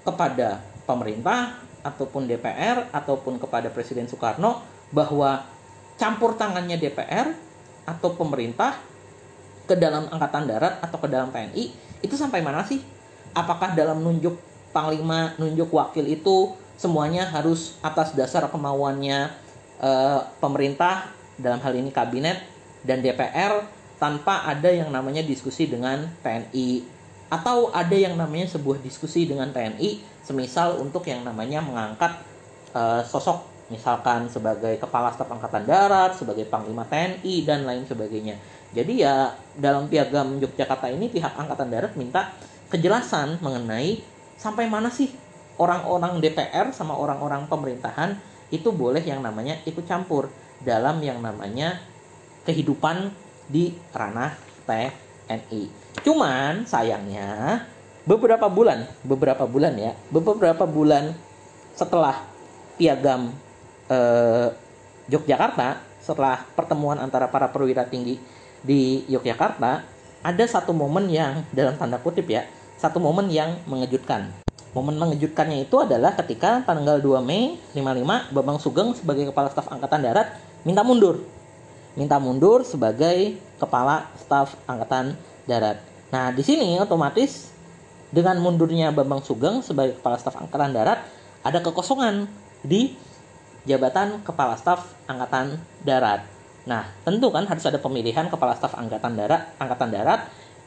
kepada pemerintah ataupun DPR ataupun kepada Presiden Soekarno bahwa campur tangannya DPR atau pemerintah ke dalam angkatan darat atau ke dalam TNI itu sampai mana sih? Apakah dalam nunjuk panglima nunjuk wakil itu semuanya harus atas dasar kemauannya uh, pemerintah dalam hal ini kabinet dan DPR tanpa ada yang namanya diskusi dengan TNI atau ada yang namanya sebuah diskusi dengan TNI semisal untuk yang namanya mengangkat uh, sosok misalkan sebagai kepala staf angkatan darat, sebagai panglima TNI dan lain sebagainya. Jadi ya dalam piagam Yogyakarta ini pihak angkatan darat minta kejelasan mengenai sampai mana sih orang-orang DPR sama orang-orang pemerintahan itu boleh yang namanya ikut campur dalam yang namanya kehidupan di ranah TNI. Cuman sayangnya beberapa bulan, beberapa bulan ya, beberapa bulan setelah piagam eh, Yogyakarta, setelah pertemuan antara para perwira tinggi di Yogyakarta, ada satu momen yang dalam tanda kutip ya, satu momen yang mengejutkan. Momen mengejutkannya itu adalah ketika tanggal 2 Mei 55 Bambang Sugeng sebagai Kepala Staf Angkatan Darat minta mundur. Minta mundur sebagai kepala staf angkatan darat. Nah, di sini otomatis dengan mundurnya Bambang Sugeng sebagai kepala staf angkatan darat ada kekosongan di jabatan kepala staf angkatan darat. Nah, tentu kan harus ada pemilihan kepala staf angkatan darat angkatan darat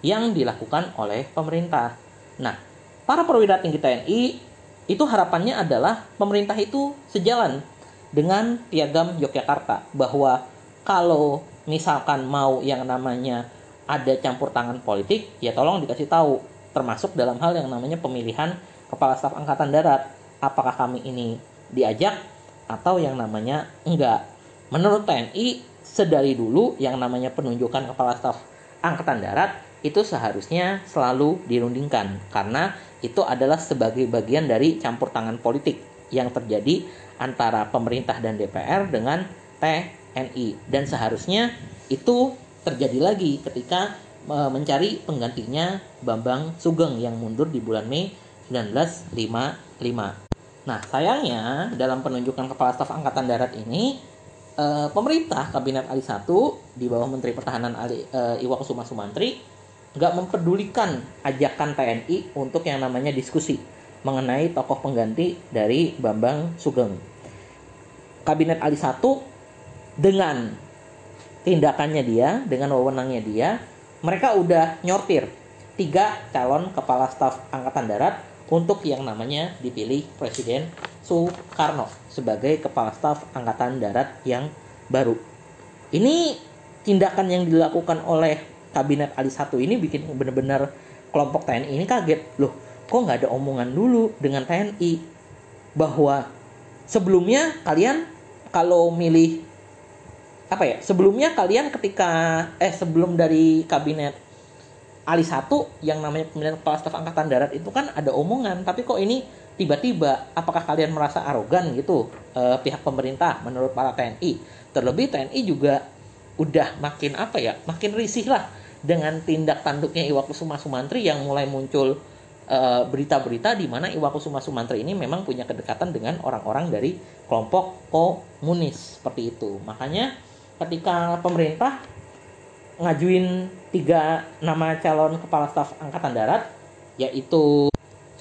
yang dilakukan oleh pemerintah. Nah, para perwira tinggi TNI itu harapannya adalah pemerintah itu sejalan dengan piagam Yogyakarta bahwa kalau misalkan mau yang namanya ada campur tangan politik, ya tolong dikasih tahu, termasuk dalam hal yang namanya pemilihan kepala staf angkatan darat. Apakah kami ini diajak atau yang namanya enggak? Menurut TNI, sedari dulu yang namanya penunjukan kepala staf angkatan darat itu seharusnya selalu dirundingkan karena itu adalah sebagai bagian dari campur tangan politik yang terjadi antara pemerintah dan DPR dengan TNI dan seharusnya itu terjadi lagi ketika e, mencari penggantinya Bambang Sugeng yang mundur di bulan Mei 1955. Nah, sayangnya dalam penunjukan kepala staf angkatan darat ini e, pemerintah kabinet Ali 1 di bawah Menteri Pertahanan Ali e, Iwa Kusuma Sumantri nggak mempedulikan ajakan TNI untuk yang namanya diskusi mengenai tokoh pengganti dari Bambang Sugeng. Kabinet Ali 1 dengan tindakannya dia, dengan wewenangnya dia, mereka udah nyortir tiga calon kepala staf angkatan darat untuk yang namanya dipilih Presiden Soekarno sebagai kepala staf angkatan darat yang baru. Ini tindakan yang dilakukan oleh kabinet Ali satu ini bikin benar-benar kelompok TNI ini kaget loh kok nggak ada omongan dulu dengan TNI bahwa sebelumnya kalian kalau milih apa ya sebelumnya kalian ketika eh sebelum dari kabinet Ali satu yang namanya pemilihan kepala staf angkatan darat itu kan ada omongan tapi kok ini tiba-tiba apakah kalian merasa arogan gitu eh, pihak pemerintah menurut para TNI terlebih TNI juga udah makin apa ya makin risih lah dengan tindak tanduknya Iwakusuma Sumantri yang mulai muncul eh, berita-berita di mana Iwakusuma Sumantri ini memang punya kedekatan dengan orang-orang dari kelompok komunis seperti itu. Makanya ketika pemerintah ngajuin tiga nama calon kepala staf angkatan darat yaitu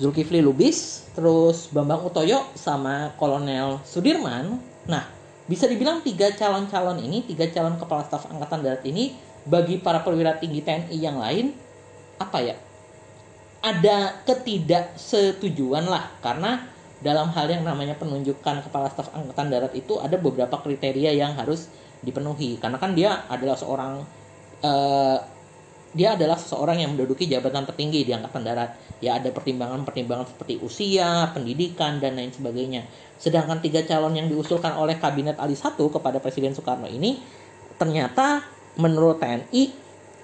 Zulkifli Lubis, terus Bambang Utoyo sama Kolonel Sudirman. Nah, bisa dibilang tiga calon-calon ini, tiga calon kepala staf angkatan darat ini bagi para perwira tinggi TNI yang lain apa ya? Ada ketidaksetujuan lah karena dalam hal yang namanya penunjukan kepala staf angkatan darat itu ada beberapa kriteria yang harus dipenuhi karena kan dia adalah seorang uh, dia adalah seseorang yang menduduki jabatan tertinggi di angkatan darat. Ya ada pertimbangan-pertimbangan seperti usia, pendidikan dan lain sebagainya. Sedangkan tiga calon yang diusulkan oleh kabinet Ali 1 kepada Presiden Soekarno ini ternyata menurut TNI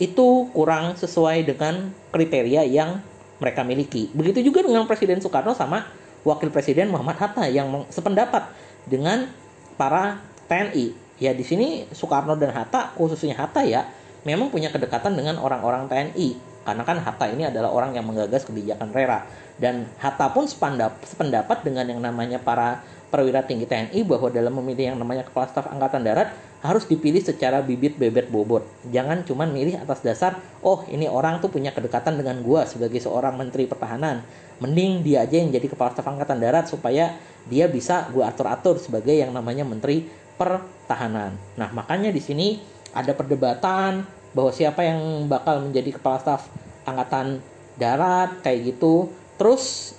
itu kurang sesuai dengan kriteria yang mereka miliki. Begitu juga dengan Presiden Soekarno sama Wakil Presiden Muhammad Hatta yang sependapat dengan para TNI ya di sini Soekarno dan Hatta khususnya Hatta ya memang punya kedekatan dengan orang-orang TNI karena kan Hatta ini adalah orang yang menggagas kebijakan Rera dan Hatta pun sependap, sependapat dengan yang namanya para perwira tinggi TNI bahwa dalam memilih yang namanya kepala staf angkatan darat harus dipilih secara bibit bebet bobot. Jangan cuma milih atas dasar, oh ini orang tuh punya kedekatan dengan gua sebagai seorang menteri pertahanan. Mending dia aja yang jadi kepala staf angkatan darat supaya dia bisa gua atur-atur sebagai yang namanya menteri pertahanan. Nah, makanya di sini ada perdebatan bahwa siapa yang bakal menjadi kepala staf angkatan darat kayak gitu. Terus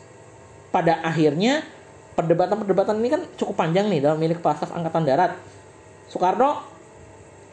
pada akhirnya perdebatan-perdebatan ini kan cukup panjang nih dalam milik kepala staf angkatan darat. Soekarno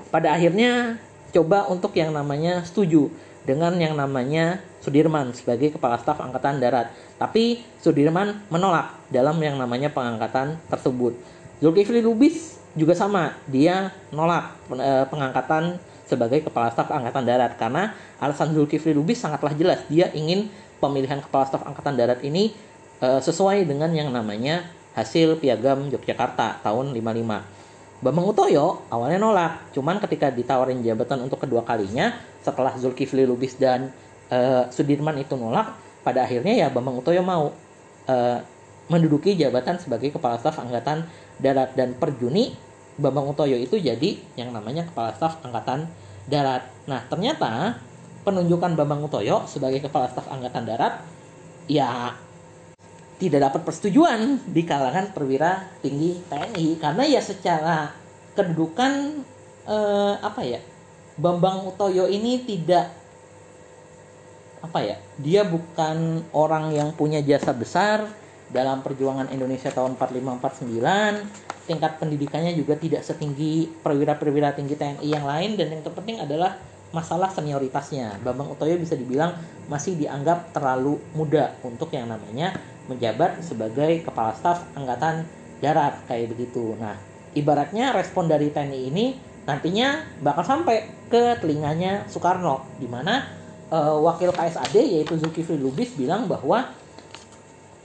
pada akhirnya coba untuk yang namanya setuju dengan yang namanya Sudirman sebagai kepala staf angkatan darat. Tapi Sudirman menolak dalam yang namanya pengangkatan tersebut. Zulkifli Lubis juga sama. Dia nolak eh, pengangkatan sebagai kepala staf angkatan darat. Karena alasan Zulkifli Lubis sangatlah jelas. Dia ingin pemilihan kepala staf angkatan darat ini uh, sesuai dengan yang namanya hasil piagam Yogyakarta tahun 55. Bambang Utoyo awalnya nolak, cuman ketika ditawarin jabatan untuk kedua kalinya setelah Zulkifli Lubis dan uh, Sudirman itu nolak, pada akhirnya ya Bambang Utoyo mau uh, menduduki jabatan sebagai kepala staf angkatan darat. Dan per Juni Bambang Utoyo itu jadi yang namanya kepala staf angkatan darat. Nah, ternyata penunjukan Bambang Utoyo sebagai kepala staf angkatan darat ya tidak dapat persetujuan di kalangan perwira tinggi TNI karena ya secara kedudukan eh, apa ya Bambang Utoyo ini tidak apa ya dia bukan orang yang punya jasa besar dalam perjuangan Indonesia tahun 4549 tingkat pendidikannya juga tidak setinggi perwira-perwira tinggi TNI yang lain dan yang terpenting adalah masalah senioritasnya Bambang Utoyo bisa dibilang masih dianggap terlalu muda untuk yang namanya menjabat sebagai kepala staf angkatan darat kayak begitu. Nah, ibaratnya respon dari TNI ini nantinya bakal sampai ke telinganya Soekarno di mana uh, wakil KSAD yaitu Zulkifli Lubis bilang bahwa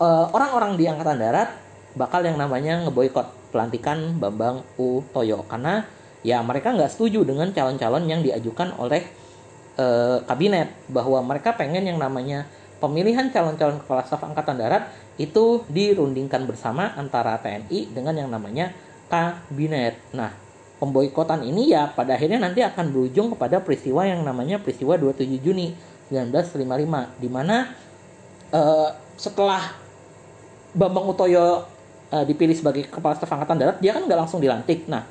orang-orang di angkatan darat bakal yang namanya ngeboikot pelantikan Bambang Utoyo karena ya mereka nggak setuju dengan calon-calon yang diajukan oleh uh, kabinet bahwa mereka pengen yang namanya pemilihan calon-calon kepala staf angkatan darat itu dirundingkan bersama antara TNI dengan yang namanya kabinet. Nah, pemboikotan ini ya pada akhirnya nanti akan berujung kepada peristiwa yang namanya peristiwa 27 Juni 1955 di mana uh, setelah Bambang Utoyo uh, dipilih sebagai kepala staf angkatan darat dia kan nggak langsung dilantik. Nah,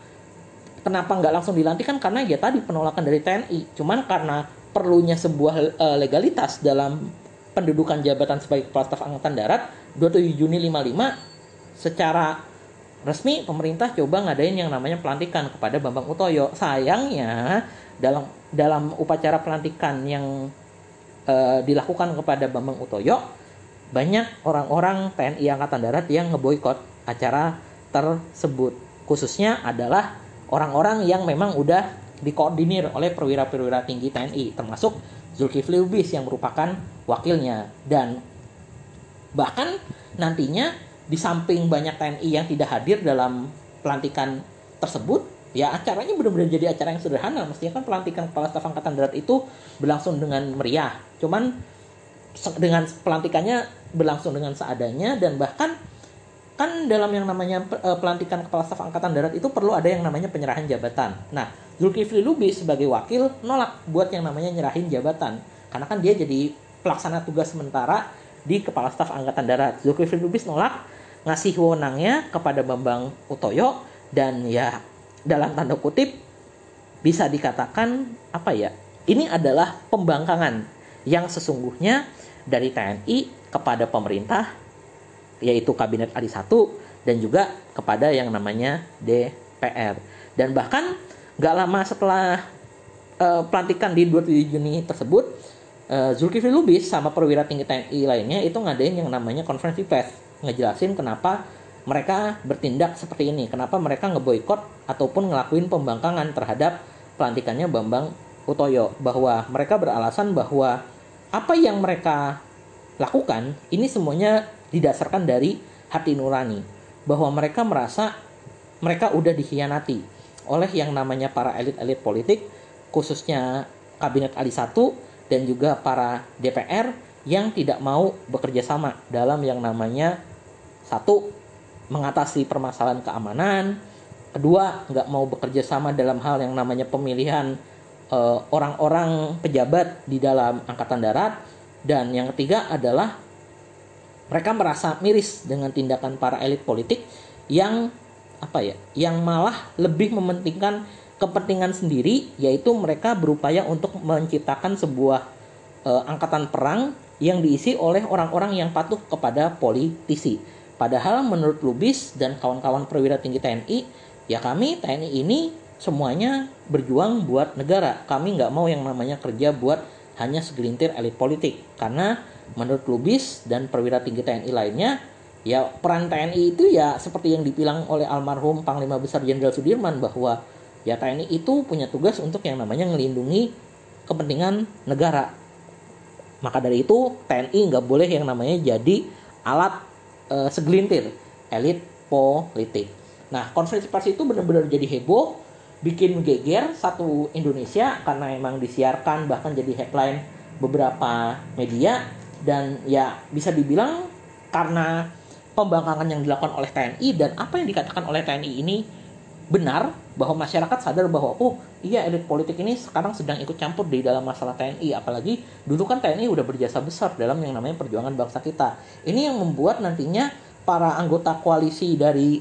kenapa nggak langsung dilantik kan karena ya tadi penolakan dari TNI. Cuman karena perlunya sebuah uh, legalitas dalam pendudukan jabatan sebagai kepala staf angkatan darat 27 Juni 55 secara resmi pemerintah coba ngadain yang namanya pelantikan kepada Bambang Utoyo. Sayangnya dalam dalam upacara pelantikan yang uh, dilakukan kepada Bambang Utoyo banyak orang-orang TNI Angkatan Darat yang ngeboikot acara tersebut. Khususnya adalah orang-orang yang memang udah dikoordinir oleh perwira-perwira tinggi TNI termasuk Zulkifli Lubis yang merupakan wakilnya. Dan bahkan nantinya di samping banyak TNI yang tidak hadir dalam pelantikan tersebut ya acaranya benar-benar jadi acara yang sederhana. Mestinya kan pelantikan kepala staf angkatan darat itu berlangsung dengan meriah. Cuman dengan pelantikannya berlangsung dengan seadanya dan bahkan kan dalam yang namanya eh, pelantikan kepala staf angkatan darat itu perlu ada yang namanya penyerahan jabatan. Nah Zulkifli Lubis sebagai wakil nolak buat yang namanya nyerahin jabatan. Karena kan dia jadi pelaksana tugas sementara di kepala staf angkatan darat. Zulkifli Lubis nolak ngasih wewenangnya kepada Bambang Utoyo dan ya dalam tanda kutip bisa dikatakan apa ya ini adalah pembangkangan yang sesungguhnya dari TNI kepada pemerintah yaitu kabinet Ali 1 dan juga kepada yang namanya DPR dan bahkan Gak lama setelah uh, pelantikan di 27 Juni tersebut, uh, Zulkifli Lubis sama perwira tinggi TNI lainnya itu ngadain yang namanya konferensi pers, ngejelasin kenapa mereka bertindak seperti ini, kenapa mereka ngeboikot ataupun ngelakuin pembangkangan terhadap pelantikannya Bambang Utoyo, bahwa mereka beralasan bahwa apa yang mereka lakukan ini semuanya didasarkan dari hati nurani, bahwa mereka merasa mereka udah dikhianati oleh yang namanya para elit-elit politik, khususnya Kabinet Ali 1 dan juga para DPR yang tidak mau bekerja sama dalam yang namanya satu mengatasi permasalahan keamanan, kedua nggak mau bekerja sama dalam hal yang namanya pemilihan eh, orang-orang uh, pejabat di dalam angkatan darat, dan yang ketiga adalah mereka merasa miris dengan tindakan para elit politik yang apa ya yang malah lebih mementingkan kepentingan sendiri yaitu mereka berupaya untuk menciptakan sebuah uh, angkatan perang yang diisi oleh orang-orang yang patuh kepada politisi. Padahal menurut Lubis dan kawan-kawan perwira tinggi TNI, ya kami TNI ini semuanya berjuang buat negara. Kami nggak mau yang namanya kerja buat hanya segelintir elit politik. Karena menurut Lubis dan perwira tinggi TNI lainnya, ya peran TNI itu ya seperti yang dibilang oleh almarhum Panglima Besar Jenderal Sudirman bahwa ya TNI itu punya tugas untuk yang namanya melindungi kepentingan negara. Maka dari itu TNI nggak boleh yang namanya jadi alat e, segelintir elit politik. Nah konferensi pers itu benar-benar jadi heboh, bikin geger satu Indonesia karena emang disiarkan bahkan jadi headline beberapa media. Dan ya bisa dibilang karena pembangkangan yang dilakukan oleh TNI dan apa yang dikatakan oleh TNI ini benar bahwa masyarakat sadar bahwa oh iya elit politik ini sekarang sedang ikut campur di dalam masalah TNI apalagi dulu kan TNI udah berjasa besar dalam yang namanya perjuangan bangsa kita. Ini yang membuat nantinya para anggota koalisi dari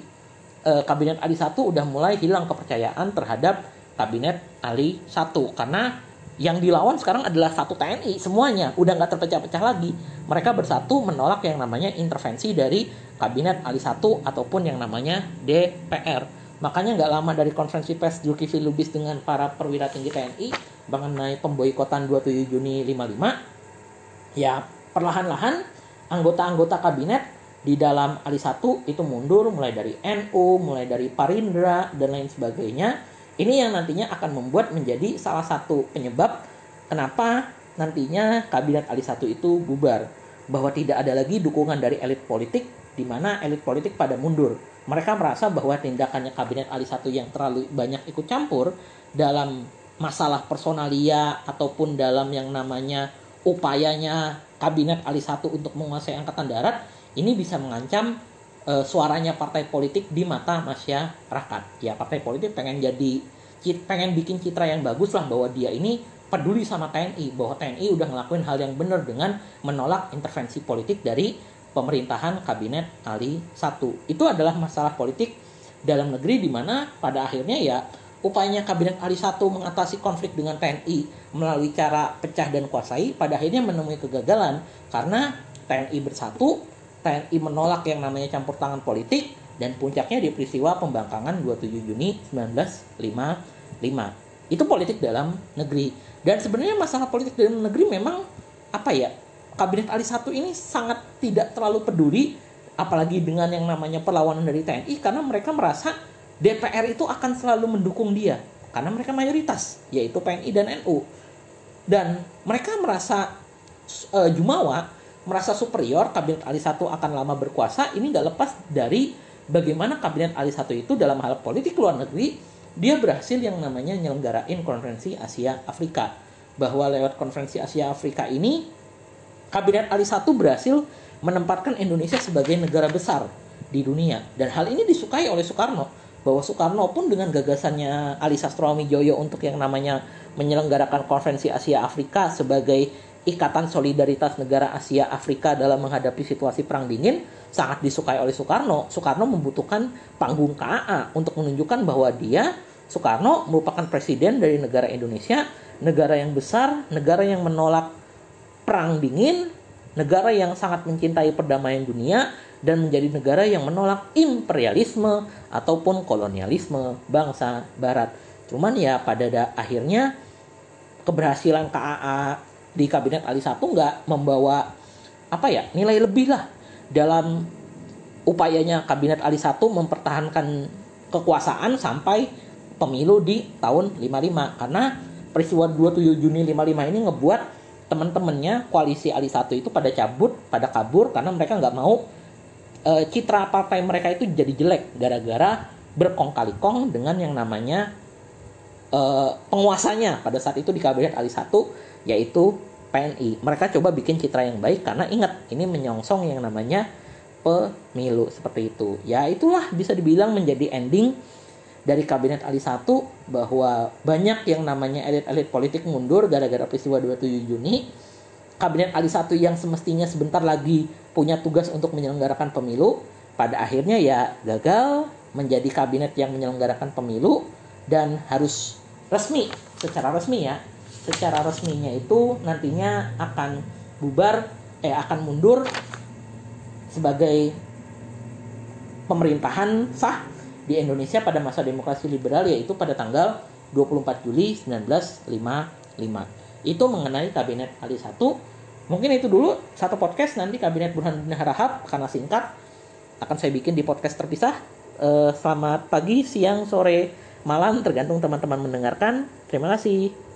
uh, kabinet Ali 1 udah mulai hilang kepercayaan terhadap kabinet Ali 1 karena yang dilawan sekarang adalah satu TNI semuanya. Udah nggak terpecah-pecah lagi. Mereka bersatu menolak yang namanya intervensi dari kabinet Ali 1 ataupun yang namanya DPR makanya nggak lama dari konferensi pers Zulkifli Lubis dengan para perwira tinggi TNI mengenai pemboikotan 27 Juni 55 ya perlahan-lahan anggota-anggota kabinet di dalam Ali 1 itu mundur mulai dari NU, mulai dari Parindra dan lain sebagainya ini yang nantinya akan membuat menjadi salah satu penyebab kenapa nantinya kabinet Ali 1 itu bubar. Bahwa tidak ada lagi dukungan dari elit politik di mana elit politik pada mundur. Mereka merasa bahwa tindakannya kabinet Ali 1 yang terlalu banyak ikut campur dalam masalah personalia ataupun dalam yang namanya upayanya kabinet Ali 1 untuk menguasai angkatan darat ini bisa mengancam uh, suaranya partai politik di mata masyarakat. Ya partai politik pengen jadi pengen bikin citra yang bagus lah bahwa dia ini peduli sama TNI bahwa TNI udah ngelakuin hal yang benar dengan menolak intervensi politik dari pemerintahan kabinet Ali 1. Itu adalah masalah politik dalam negeri di mana pada akhirnya ya upayanya kabinet Ali 1 mengatasi konflik dengan TNI melalui cara pecah dan kuasai pada akhirnya menemui kegagalan karena TNI bersatu TNI menolak yang namanya campur tangan politik dan puncaknya di peristiwa pembangkangan 27 Juni 1955. Itu politik dalam negeri. Dan sebenarnya masalah politik dalam negeri memang apa ya? Kabinet Ali 1 ini sangat tidak terlalu peduli apalagi dengan yang namanya perlawanan dari TNI karena mereka merasa DPR itu akan selalu mendukung dia karena mereka mayoritas yaitu PNI dan NU. Dan mereka merasa uh, jumawa merasa superior kabinet Ali 1 akan lama berkuasa ini nggak lepas dari bagaimana kabinet Ali 1 itu dalam hal politik luar negeri dia berhasil yang namanya nyelenggarain konferensi Asia Afrika. Bahwa lewat konferensi Asia Afrika ini kabinet Ali 1 berhasil menempatkan Indonesia sebagai negara besar di dunia. Dan hal ini disukai oleh Soekarno bahwa Soekarno pun dengan gagasannya Ali Sastroami Joyo untuk yang namanya menyelenggarakan konferensi Asia Afrika sebagai Ikatan Solidaritas Negara Asia Afrika dalam menghadapi situasi perang dingin sangat disukai oleh Soekarno. Soekarno membutuhkan panggung KAA untuk menunjukkan bahwa dia Soekarno merupakan presiden dari negara Indonesia, negara yang besar, negara yang menolak perang dingin, negara yang sangat mencintai perdamaian dunia dan menjadi negara yang menolak imperialisme ataupun kolonialisme bangsa barat. Cuman ya pada akhirnya keberhasilan KAA di kabinet Ali satu nggak membawa apa ya nilai lebih lah dalam upayanya kabinet Ali satu mempertahankan kekuasaan sampai pemilu di tahun 55 karena peristiwa 27 Juni 55 ini ngebuat teman-temannya koalisi Ali satu itu pada cabut pada kabur karena mereka nggak mau e, citra partai mereka itu jadi jelek gara-gara berkong kali kong dengan yang namanya e, penguasanya pada saat itu di kabinet Ali satu yaitu PNI. Mereka coba bikin citra yang baik karena ingat ini menyongsong yang namanya pemilu seperti itu. Ya itulah bisa dibilang menjadi ending dari kabinet Ali 1 bahwa banyak yang namanya elit-elit politik mundur gara-gara peristiwa 27 Juni. Kabinet Ali 1 yang semestinya sebentar lagi punya tugas untuk menyelenggarakan pemilu pada akhirnya ya gagal menjadi kabinet yang menyelenggarakan pemilu dan harus resmi secara resmi ya secara resminya itu nantinya akan bubar eh akan mundur sebagai pemerintahan sah di Indonesia pada masa demokrasi liberal yaitu pada tanggal 24 Juli 1955. Itu mengenai kabinet Ali 1. Mungkin itu dulu satu podcast nanti kabinet Burhanuddin Harahap karena singkat akan saya bikin di podcast terpisah. Eh, selamat pagi, siang, sore, malam tergantung teman-teman mendengarkan. Terima kasih.